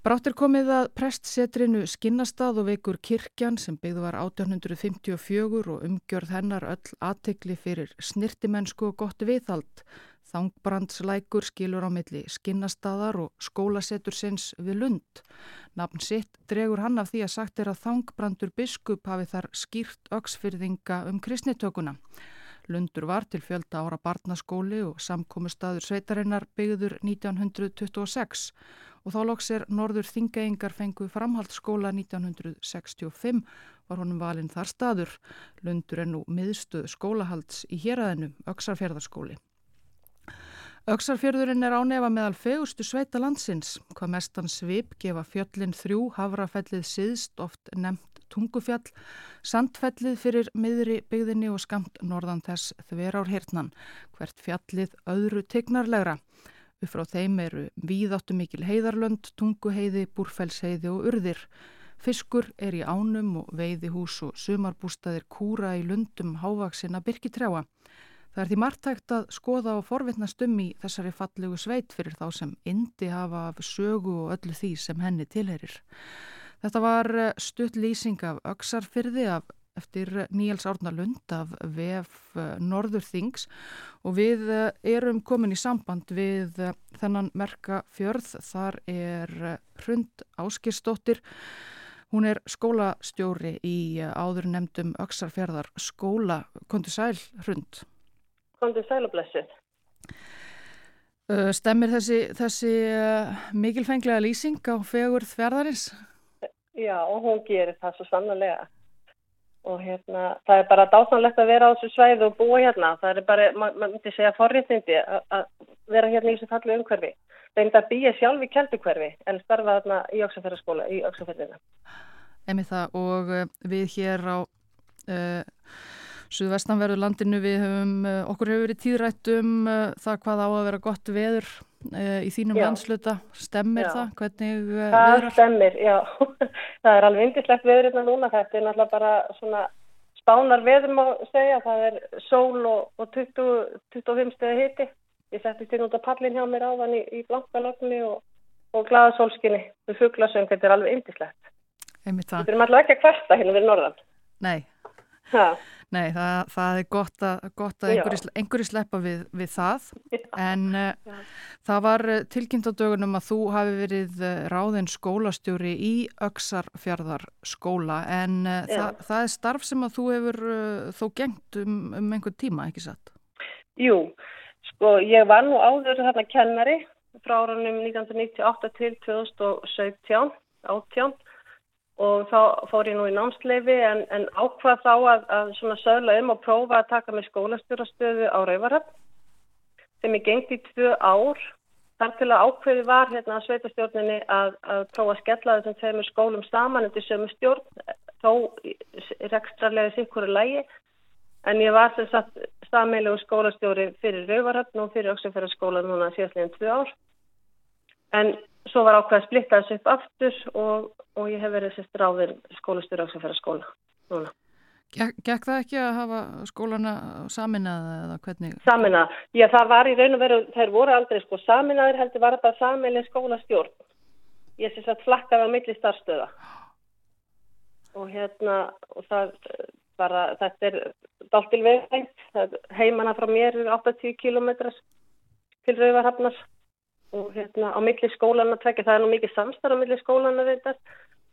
Bráttir komið að prestsetrinu Skinnastað og veikur kirkjan sem byggðu var 1854 og umgjörð hennar öll aðtekli fyrir snirtimennsku og gott viðhald. Þangbrandslækur skilur á milli Skinnastaðar og skólasetur sinns við Lund. Nafn sitt dregur hann af því að sagt er að Þangbrandur biskup hafi þar skýrt öksfyrðinga um kristnitökuna. Lundur var til fjölda ára barnaskóli og samkómustadur sveitarinnar byggður 1926 og þá loks er Norður Þingeingar fengu framhaldsskóla 1965 var honum valinn þar staður. Lundur er nú miðstöð skólahalds í héræðinu, Öksarfjörðarskóli. Öksarfjörðurinn er ánefa meðal fegustu sveita landsins, hvað mestan svip gefa fjöllin þrjú, hafrafellið siðst, oft nefnt tungufjall, sandfellið fyrir miðri byggðinni og skamt norðan þess þverár hirtnan, hvert fjallið öðru tegnarlegra. Upp frá þeim eru víðáttu mikil heiðarlönd, tunguheiði, búrfellsheiði og urðir. Fiskur er í ánum og veiðihús og sumarbústaðir kúra í lundum hávaksina byrkitrjáa. Það er því margtækt að skoða og forvitnast um í þessari fallegu sveit fyrir þá sem indi hafa af sögu og öllu því sem henni tilherir. Þetta var stutt lýsing af öksarfyrði af eftir Níels Árnar Lund af VF eh, Norðurþings og við eh, erum komin í samband við eh, þennan merka fjörð. Þar er Hrund Áskirstóttir. Hún er skólastjóri í áður nefndum Öksarfjörðar skóla. Kondi sæl Hrund? Kondi sæl og blessið. Stemmir þessi, þessi mikilfenglega lýsing á fegur þverðarins? Já, og hún gerir það svo sannlega. og hérna, það er bara dásanlegt að vera á þessu svæðu og búa hérna. Það er bara, maður myndi segja forréttindi að vera hérna í þessu fallu umhverfi. Reynd að býja sjálf í keldukverfi en starfa þarna í Öksafjörðarskóla, í Öksafjörðina. Emi það og uh, við hér á uh, Suðvestanverðu landinu við höfum, uh, okkur hefur verið tíðrætt um það hvað á að vera gott veður í þínum já. landsluta. Stemmir já. það? Hvernig það veðrar? Það stemmir, já. það er alveg indislegt veður hérna núna. Þetta er náttúrulega bara svona spánar veður má segja. Það er sól og, og 20, 25 stegi hiti. Ég setti til út á pallin hjá mér áðan í, í blankalögnu og, og glaða sólskinni. Það fugglasöng, þetta er alveg indislegt. Þetta er alltaf ekki að kvarta hérna við norðan. Nei, Nei það, það er gott að, gott að einhverju, einhverju sleppa við, við það. En uh, það var eh, tilkynnt á dögunum að þú hafi verið eh, ráðinn skólastjóri í Öksarfjörðar skóla. En uh, það, það er starf sem að þú hefur uh, þó gengt um, um einhver tíma, ekki satt? Jú, Sko ég var nú áður þarna kennari frá árunum 1998 til 2017 átján og þá fór ég nú í námsleifi en, en ákvað þá að, að svona sögla um og prófa að taka með skólastjórastöðu á Rauvarhöfn sem ég gengdi í tvö ár þar til að ákveði var hérna að sveitastjórninni að, að prófa að skella þessum tveimur skólum saman undir sömu stjórn þó rekstrarlega sikkur lægi en ég var sem sagt sammeilegu skólastjóri fyrir Rauvarhöfn og fyrir Öksumferðarskóla núna síðastleginn tvö ár. En svo var ákveð að splitta þessu upp aftur og, og ég hef verið sérst ráðir skólastjóri Öksumferðarskóla núna. Gekk það ekki að hafa skólana saminnaða eða hvernig? Saminnaða, já það var í raun og veru, þær voru aldrei sko saminnaðir heldur var þetta sammeilin skólastjórn. Ég sérst að flakkaði á milli starfstöða og hérna og það bara þetta er dáltil veghengt heimana frá mér er 80 km til Rauvarhafnars og hérna á milli skólan að tvekja það er nú mikið samstarf á milli skólan að þetta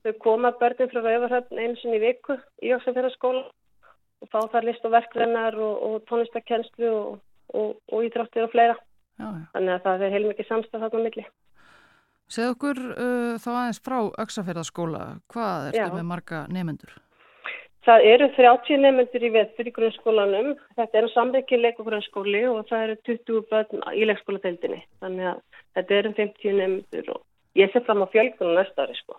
þau koma börnum frá Rauvarhafn eins og í viku í Jóksafjörðarskóla og fá þar list og verklennar og, og tónlistakennslu og, og, og ídráttir og fleira. Já, já. þannig að það er heilmikið samstarf þarna á milli. Segð okkur uh, þá aðeins frá Öksafjörðarskóla hvað er þetta með marga nefendur? Það eru 30 nefnendur í vettur í grunnskólanum. Þetta er samveikið leikogrunnsskóli og það eru 20 börn í leikskóladeildinni. Þannig að þetta eru 50 nefnendur og ég sé fram á fjölgunum næsta ári sko.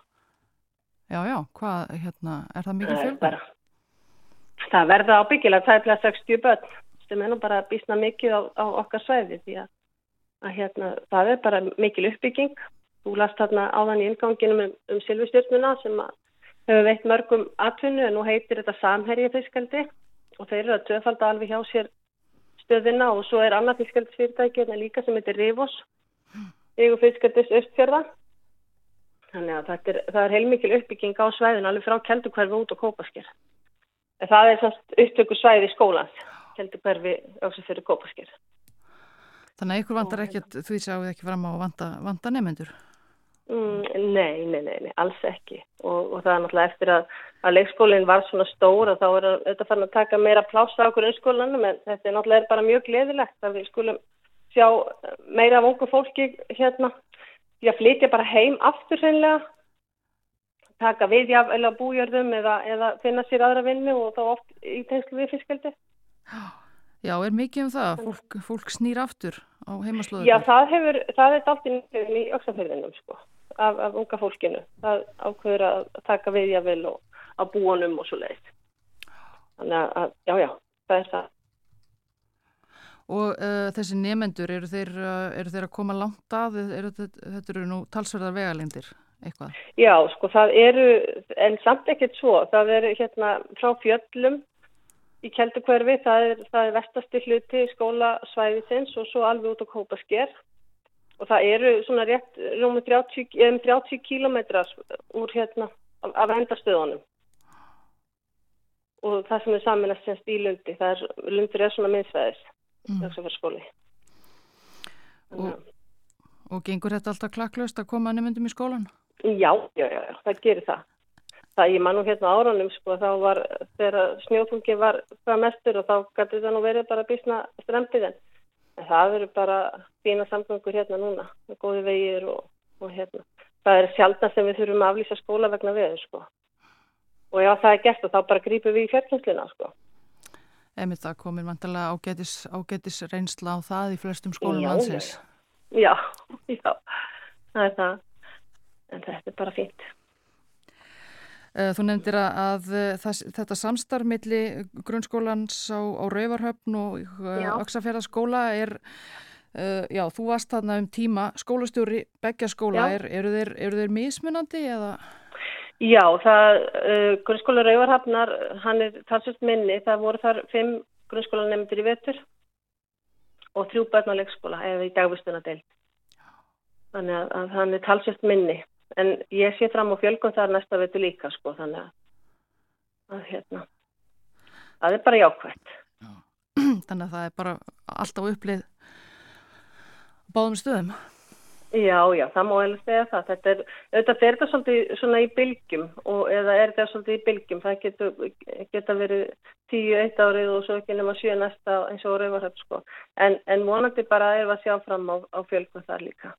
Já, já, hvað, hérna, er það mikið fjölgun? Það verða ábyggilega tæplega 60 börn sem er nú bara að bísna mikið á, á okkar svæði því að, að hérna, það er bara mikil uppbygging. Þú last þarna áðan í inganginum um, um Silvistjórnuna sem að hefur veitt mörgum atvinnu en nú heitir þetta samherja fiskaldi og þeir eru að töfalda alveg hjá sér stöðina og svo er annað fiskaldisfyrirtæki en líka sem heitir Rivos ygur fiskaldis östfjörða þannig að er, það er heilmikil uppbygging á svæðin alveg frá keldukverfi út og kópasker. En það er svona upptöku svæði í skólans keldukverfi áksum fyrir kópasker. Þannig að ykkur vandar ekkert að það ekki fram á vanda, vanda nefnendur Mm, nei, nei, nei, nei, alls ekki og, og það er náttúrulega eftir að, að leikskólinn var svona stór og þá er þetta fann að taka meira plása á grunnskólanum en þetta er náttúrulega bara mjög gleðilegt að við skulum sjá meira af ungu fólki hérna því að flytja bara heim aftur hreinlega taka við jáfnvel á bújörðum eða, eða finna sér aðra vinnu og þá oft í tegnslu við fiskaldi Já, er mikið um það? Fólk, fólk snýr aftur á heimaslóðu? Já, það hefur, það er allt í öksafyrðinum sko af, af unga fólkinu. Það ákveður að taka við jável og á búanum og svo leiðist. Þannig að, já, já, það er það. Og uh, þessi nefendur, eru uh, eru þeir að koma langt að? Eru, þetta eru nú talsverðar vegalindir eitthvað? Já, sko, það eru, en samt ekkert svo. Það eru hérna frá fjöllum í Kjeldukverfi, það er, er vestasti hluti skólasvæðisins og svo alveg út á Kópasker og það eru svona rétt rúmið 30, 30 kilometrar úr hérna af, endastöðunum og það sem er saminast semst í lundi, það er, lundur er svona minnstæðis, mm. Og, og gengur þetta alltaf klakklaust að koma nefndum í skólan? Já, já, já, já, það gerir það. Það ég mann nú hérna áranum sko, þá var þegar snjófungi var það mestur og þá gæti það nú verið bara bísna strempiðin. Það eru bara fína samgöngur hérna núna, góði vegir og, og hérna. Það er sjálfna sem við þurfum að aflýsa skóla vegna veður sko. og já það er gert og þá bara grípum við í fjörkynsluna sko. Emið það komir vantilega ágætis, ágætis reynsla á það í flestum skólum hansins. Já, já, það er það, en þetta er bara fínt. Eh, þú nefndir að eh, þetta samstarfmiðli grunnskólans á, á Rauvarhöfn og Öksafjörðarskóla er, uh, já, þú varst þarna um tíma skólastjóri begja skóla, er, eru, þeir, eru þeir mismunandi eða? Já, það, grunnskóla Rauvarhöfnar, hann er talsvöld minni, það voru þar fimm grunnskólanemndir í vetur og þrjú börn á leikskóla eða í dagvistuna deilt. Þannig að, að hann er talsvöld minni en ég sé fram á fjölgun þar næsta veitu líka sko þannig að, að hérna það er bara jákvæmt Já. Þannig að það er bara alltaf upplið báðum stöðum. Já, já, það má eða segja það. Þetta er, auðvitað fer þetta svolítið svona í bylgjum og eða er þetta svolítið í bylgjum? Það getur geta verið tíu eitt árið og svo ekki nema sjö næsta eins og rauvarhöfn sko. En, en vonandi bara er að sjá fram á, á fjölgun þar líka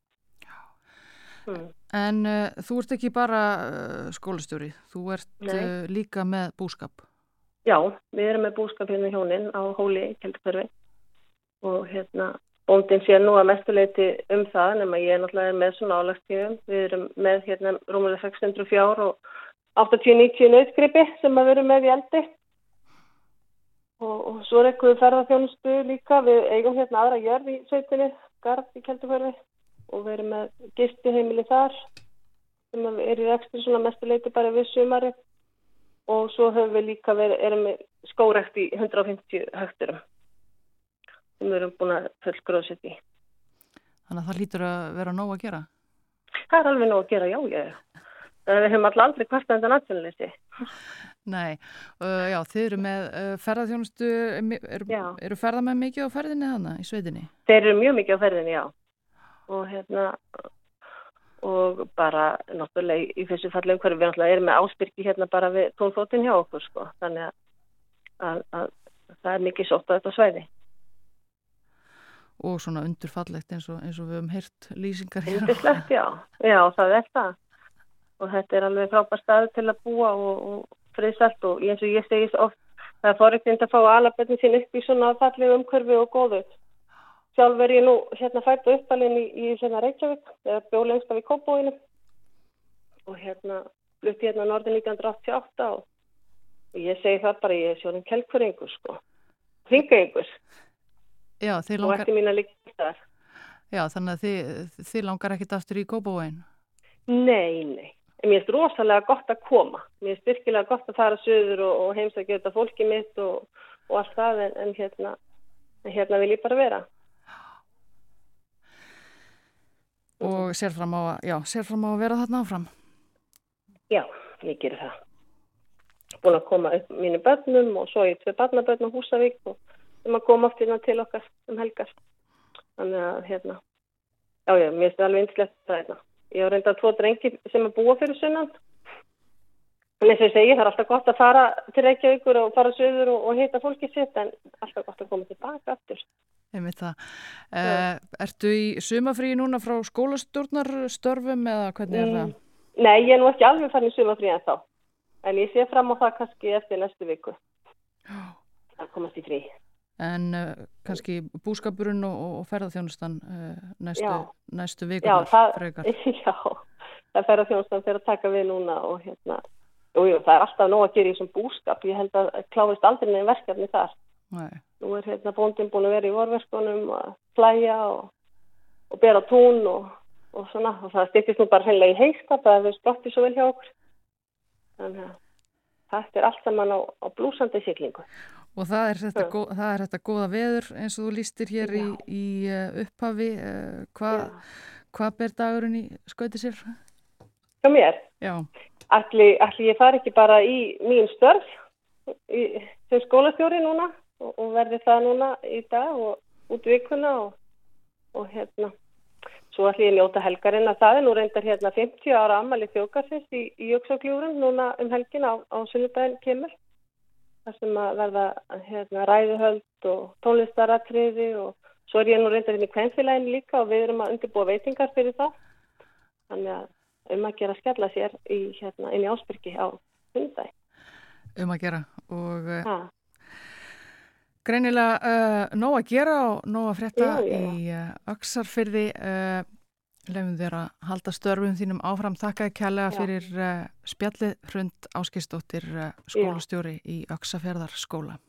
Mm. En uh, þú ert ekki bara uh, skólastjóri, þú ert uh, líka með búskap. Já, við erum með búskap hérna hjónin á hóli Kjeldurferfi og hérna bóndin sé nú að mestuleiti um það nema ég er náttúrulega með svona álagstíðum. Við erum með hérna rúmulega 600 fjár og 80-90 nöytgripi sem við erum með í eldi og, og svo er eitthvað ferðarþjónustu líka. Við eigum hérna aðra jörð í sveitinni, garð í Kjeldurferfi og erum með gistiheimili þar sem er í ekstra svona mestuleiti bara við sumari og svo höfum við líka verið, erum við skórekt í 150 högturum sem við erum búin að fullgróðsitt í. Þannig að það lítur að vera nóg að gera? Það er alveg nóg að gera, já, já. Við hefum alltaf aldrei kvartað þetta nationalisti. Nei, uh, já, þið eru með uh, ferðarþjónustu, eru, eru ferðar með mikið á ferðinni þannig í sveitinni? Þeir eru mjög mikið á ferðinni, já og hérna og bara náttúrulega í þessu fallegum hverju við náttúrulega erum með ástyrki hérna bara við tónfótinn hjá okkur sko. Þannig að, að, að það er mikið sótt á þetta svæði. Og svona undurfallegt eins og, eins og við höfum heyrt lýsingar hér Undurslegt, já, já það er það. Og þetta er alveg frábær staðu til að búa og, og friðsalt og eins og ég segist oft það er forriðtind að fá alaböndin sín upp í svona fallegu umhverfi og góðu Sjálf er ég nú hérna fært uppalinn í, í hérna Reykjavík, eða bjólengst af í Kópóinu og hérna flutti hérna norðin 1988 og, og ég segi það bara, ég er sjónum kelkur einhver sko, hringa einhver Já, langar... og eftir mín að líka þar. Já, þannig að þið, þið langar ekkit aftur í Kópóinu? Nei, nei. Mér finnst rosalega gott að koma. Mér finnst virkilega gott að fara söður og, og heimsækja þetta fólki mitt og, og allt það en, en hérna, hérna vil ég bara vera. Og sér fram að, já, sér fram á að vera þarna áfram. Já, ég gerir það. Búin að koma upp mínu börnum og svo ég tvei barnabörn á Húsavík og um að koma aftur til okkar um helgar. Þannig að, hérna, já, já, mér finnst það alveg einslegt það, hérna. Ég har reyndað tvo drengi sem er búa fyrir sunnan. En eins og ég segi, það er alltaf gott að fara til Reykjavíkur og fara söður og, og heita fólki sitt, en alltaf gott að koma tilbaka aftur. Uh, ertu í sumafríi núna frá skólastjórnarstörfum eða hvernig er það? Mm, nei, ég er nú ekki alveg fann í sumafríi en þá. En ég sé fram á það kannski eftir næstu viku. Það komast í frí. En uh, kannski búskapurinn og, og ferðarþjónustan uh, næstu, næstu vikunar? Já, það, það ferðarþjónustan fyrir að taka við núna og hérna, jú, jú, það er alltaf nóg að gera í þessum búskap. Ég held að kláðist aldrei nefn verkefni þar. Nei. Nú er hérna bóndin búin að vera í vorverkunum að flæja og, og bera tún og, og svona og það styrkist nú bara hennilega í heikskap að við splotti svo vel hjá okkur. Þannig að þetta er allt saman á, á blúsandi syklingu. Og það er, þetta, go, það er þetta góða veður eins og þú lístir hér í, í uh, upphafi. Uh, Hvað hva ber dagurinn í skauti sér? Hjá mér? Já. Allir ég fari ekki bara í mín störf sem skólastjóri núna og, og verði það núna í dag og út vikuna og, og hérna svo ætlum ég njóta helgarinn að það er nú reyndar hérna 50 ára ammali þjókarsins í, í Jöksagljórum núna um helgin á, á sunnudaginn kemur þar sem að verða hérna ræðuhöld og tónlistaratriði og svo er ég nú reyndar inn í kvenfélagin líka og við erum að undirbúa veitingar fyrir það. Þannig að um að gera skella sér í, hérna, inn í ásbyrgi á sunnudaginn. Um að gera og uh, greinilega uh, nóg að gera og nóg að frétta já, já. í uh, öksarfyrði lefum þér að halda störfum þínum áfram. Þakkaði kjærlega fyrir spjallið hrund áskistóttir skólastjóri já. í öksafjörðarskóla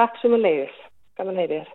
Takk sem að leiðis, gaman heiðir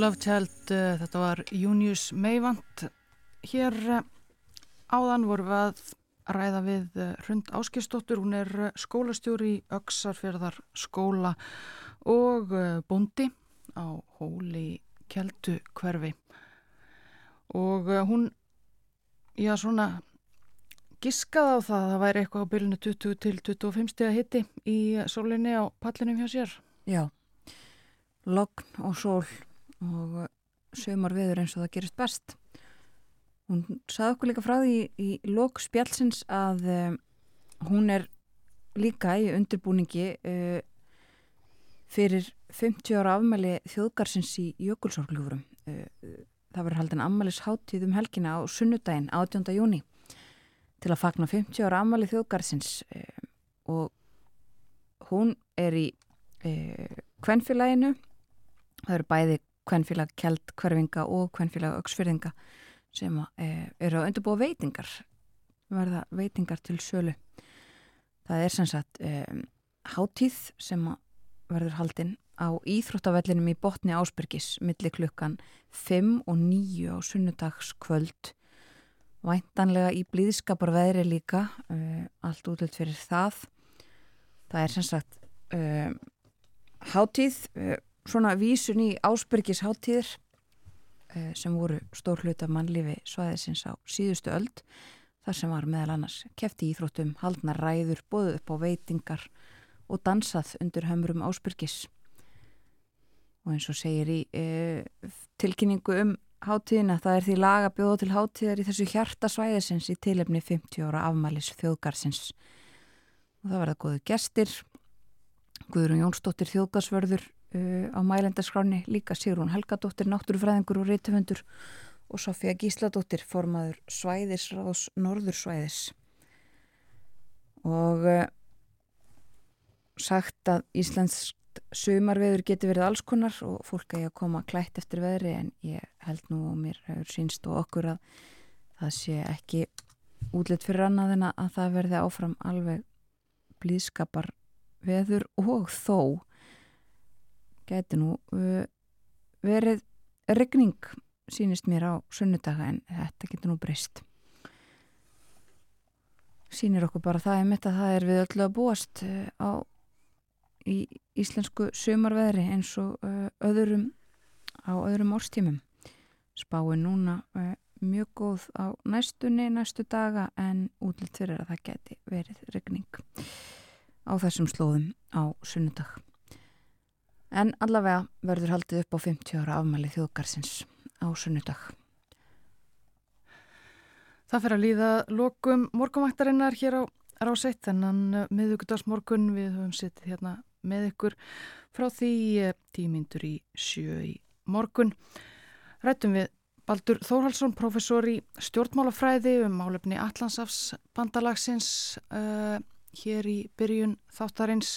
Love Child, uh, þetta var Június Meivand. Hér uh, áðan voru við að ræða við uh, Hrund Áskistóttur, hún er skólastjóri í Öksarfjörðar skóla og bondi á hóli Kjeldu hverfi. Og hún, já svona, giskaði á það að það væri eitthvað á bylunu 20 til 25 steg að hitti í sólinni á pallinum hjá sér. Já, logn og sól og sömur viður eins og það gerist best. Hún saði okkur líka frá því í, lok spjálsins að um, hún er líka í undirbúningi uh, fyrir 50 ára afmæli þjóðgarsins í Jökulsorgljúfurum. Uh, það verður haldin afmælis háttíð um helgina á sunnudaginn 18. júni til að fagna 50 ára afmæli þjóðgarsins uh, og hún er í kvennfélaginu það eru bæði kvennfélag kjeld hverfinga og kvennfélag auksfyrðinga sem eh, eru að undirbúa veitingar verða veitingar til sölu. Það er sem sagt um, hátíð sem verður haldinn á Íþróttavellinum í botni Ásbergis millir klukkan 5 og 9 á sunnudagskvöld. Væntanlega í blíðskapar veðri líka uh, allt útlut fyrir það. Það er sem sagt uh, hátíð uh, svona vísun í Ásbergis hátíðir sem voru stór hlut af mannlifi svæðisins á síðustu öld þar sem var meðal annars kefti íþróttum, haldna ræður, bóðu upp á veitingar og dansað undir hömrum Ásbergis og eins og segir í e, tilkynningu um hátíðina það er því laga bjóða til hátíðar í þessu hjartasvæðisins í tilefni 50 ára afmælis þjóðgarsins og það verða góðu gestir. Guðrún Jónsdóttir þjóðgarsvörður uh, á mælendaskráni líka Sigrún Helgadóttir, náttúrufræðingur og rítufundur og Sofía Gísladóttir formaður svæðisráðs norðursvæðis. Og uh, sagt að Íslands sumarveður getur verið alls konar og fólk að ég að koma klætt eftir veðri en ég held nú og mér hefur sínst og okkur að það sé ekki útlitt fyrir annað en að það verði áfram alveg blíðskapar veður og þó getur nú uh, verið regning sínist mér á sunnudaga en þetta getur nú breyst. Sínir okkur bara það er mitt að það er við öllu að búast uh, á í íslensku sömarveðri eins og uh, öðrum á öðrum árstímum. Spáin núna mjög góð á næstunni næstu daga en útlitt fyrir að það geti verið regning á þessum slóðum á sunnudag en allavega verður haldið upp á 50 ára afmæli þjóðgarsins á sunnudag Það fyrir að líða lokum morgumvæktarinnar hér á ráseitt þennan miðugudagsmorgun við höfum sittið hérna með ykkur frá því eh, tímyndur í sjö í morgun. Rættum við Baldur Þórhalsson, professor í stjórnmálafræði um málefni Allandsafs bandalagsins uh, hér í byrjun þáttarins.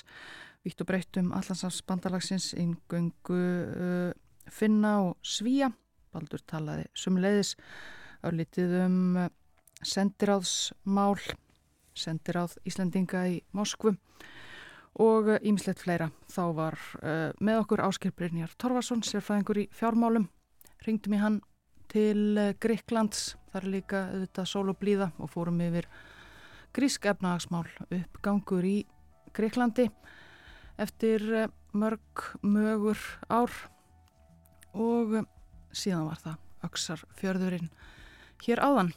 Víkt og breytt um Allandsafs bandalagsins yngöngu uh, finna og svíja. Baldur talaði sumleiðis örlítið um uh, sendiráðsmál, sendiráð Íslandinga í Moskvu og ímislegt eh, fleira. Þá var uh, með okkur Ásker Brynjar Torvarsson, sérfæðingur í fjármálum. Ringdum í hann til uh, Greiklands, þar líka auðvitað sól og blíða og fórum yfir grísk efnahagsmál uppgangur í Greiklandi eftir uh, mörg mögur ár og síðan var það Öksar fjörðurinn hér áðan.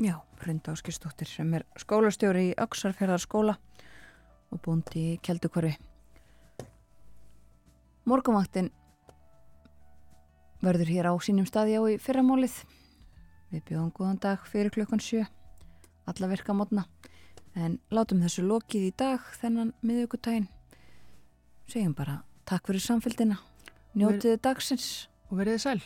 Já, Hrunda Áskistóttir sem er skólastjóri í Öksarfjörðarskóla og búndi í Kjeldukvarfi. Morgumvaktin verður hér á sínum staði á í fyrramólið. Við bjóðum góðan dag fyrir klukkan sjö, alla virka mótna. En látum þessu lokið í dag þennan miðugutægin. Segjum bara takk fyrir samfélgina, njótiði dagsins og veriði sæl.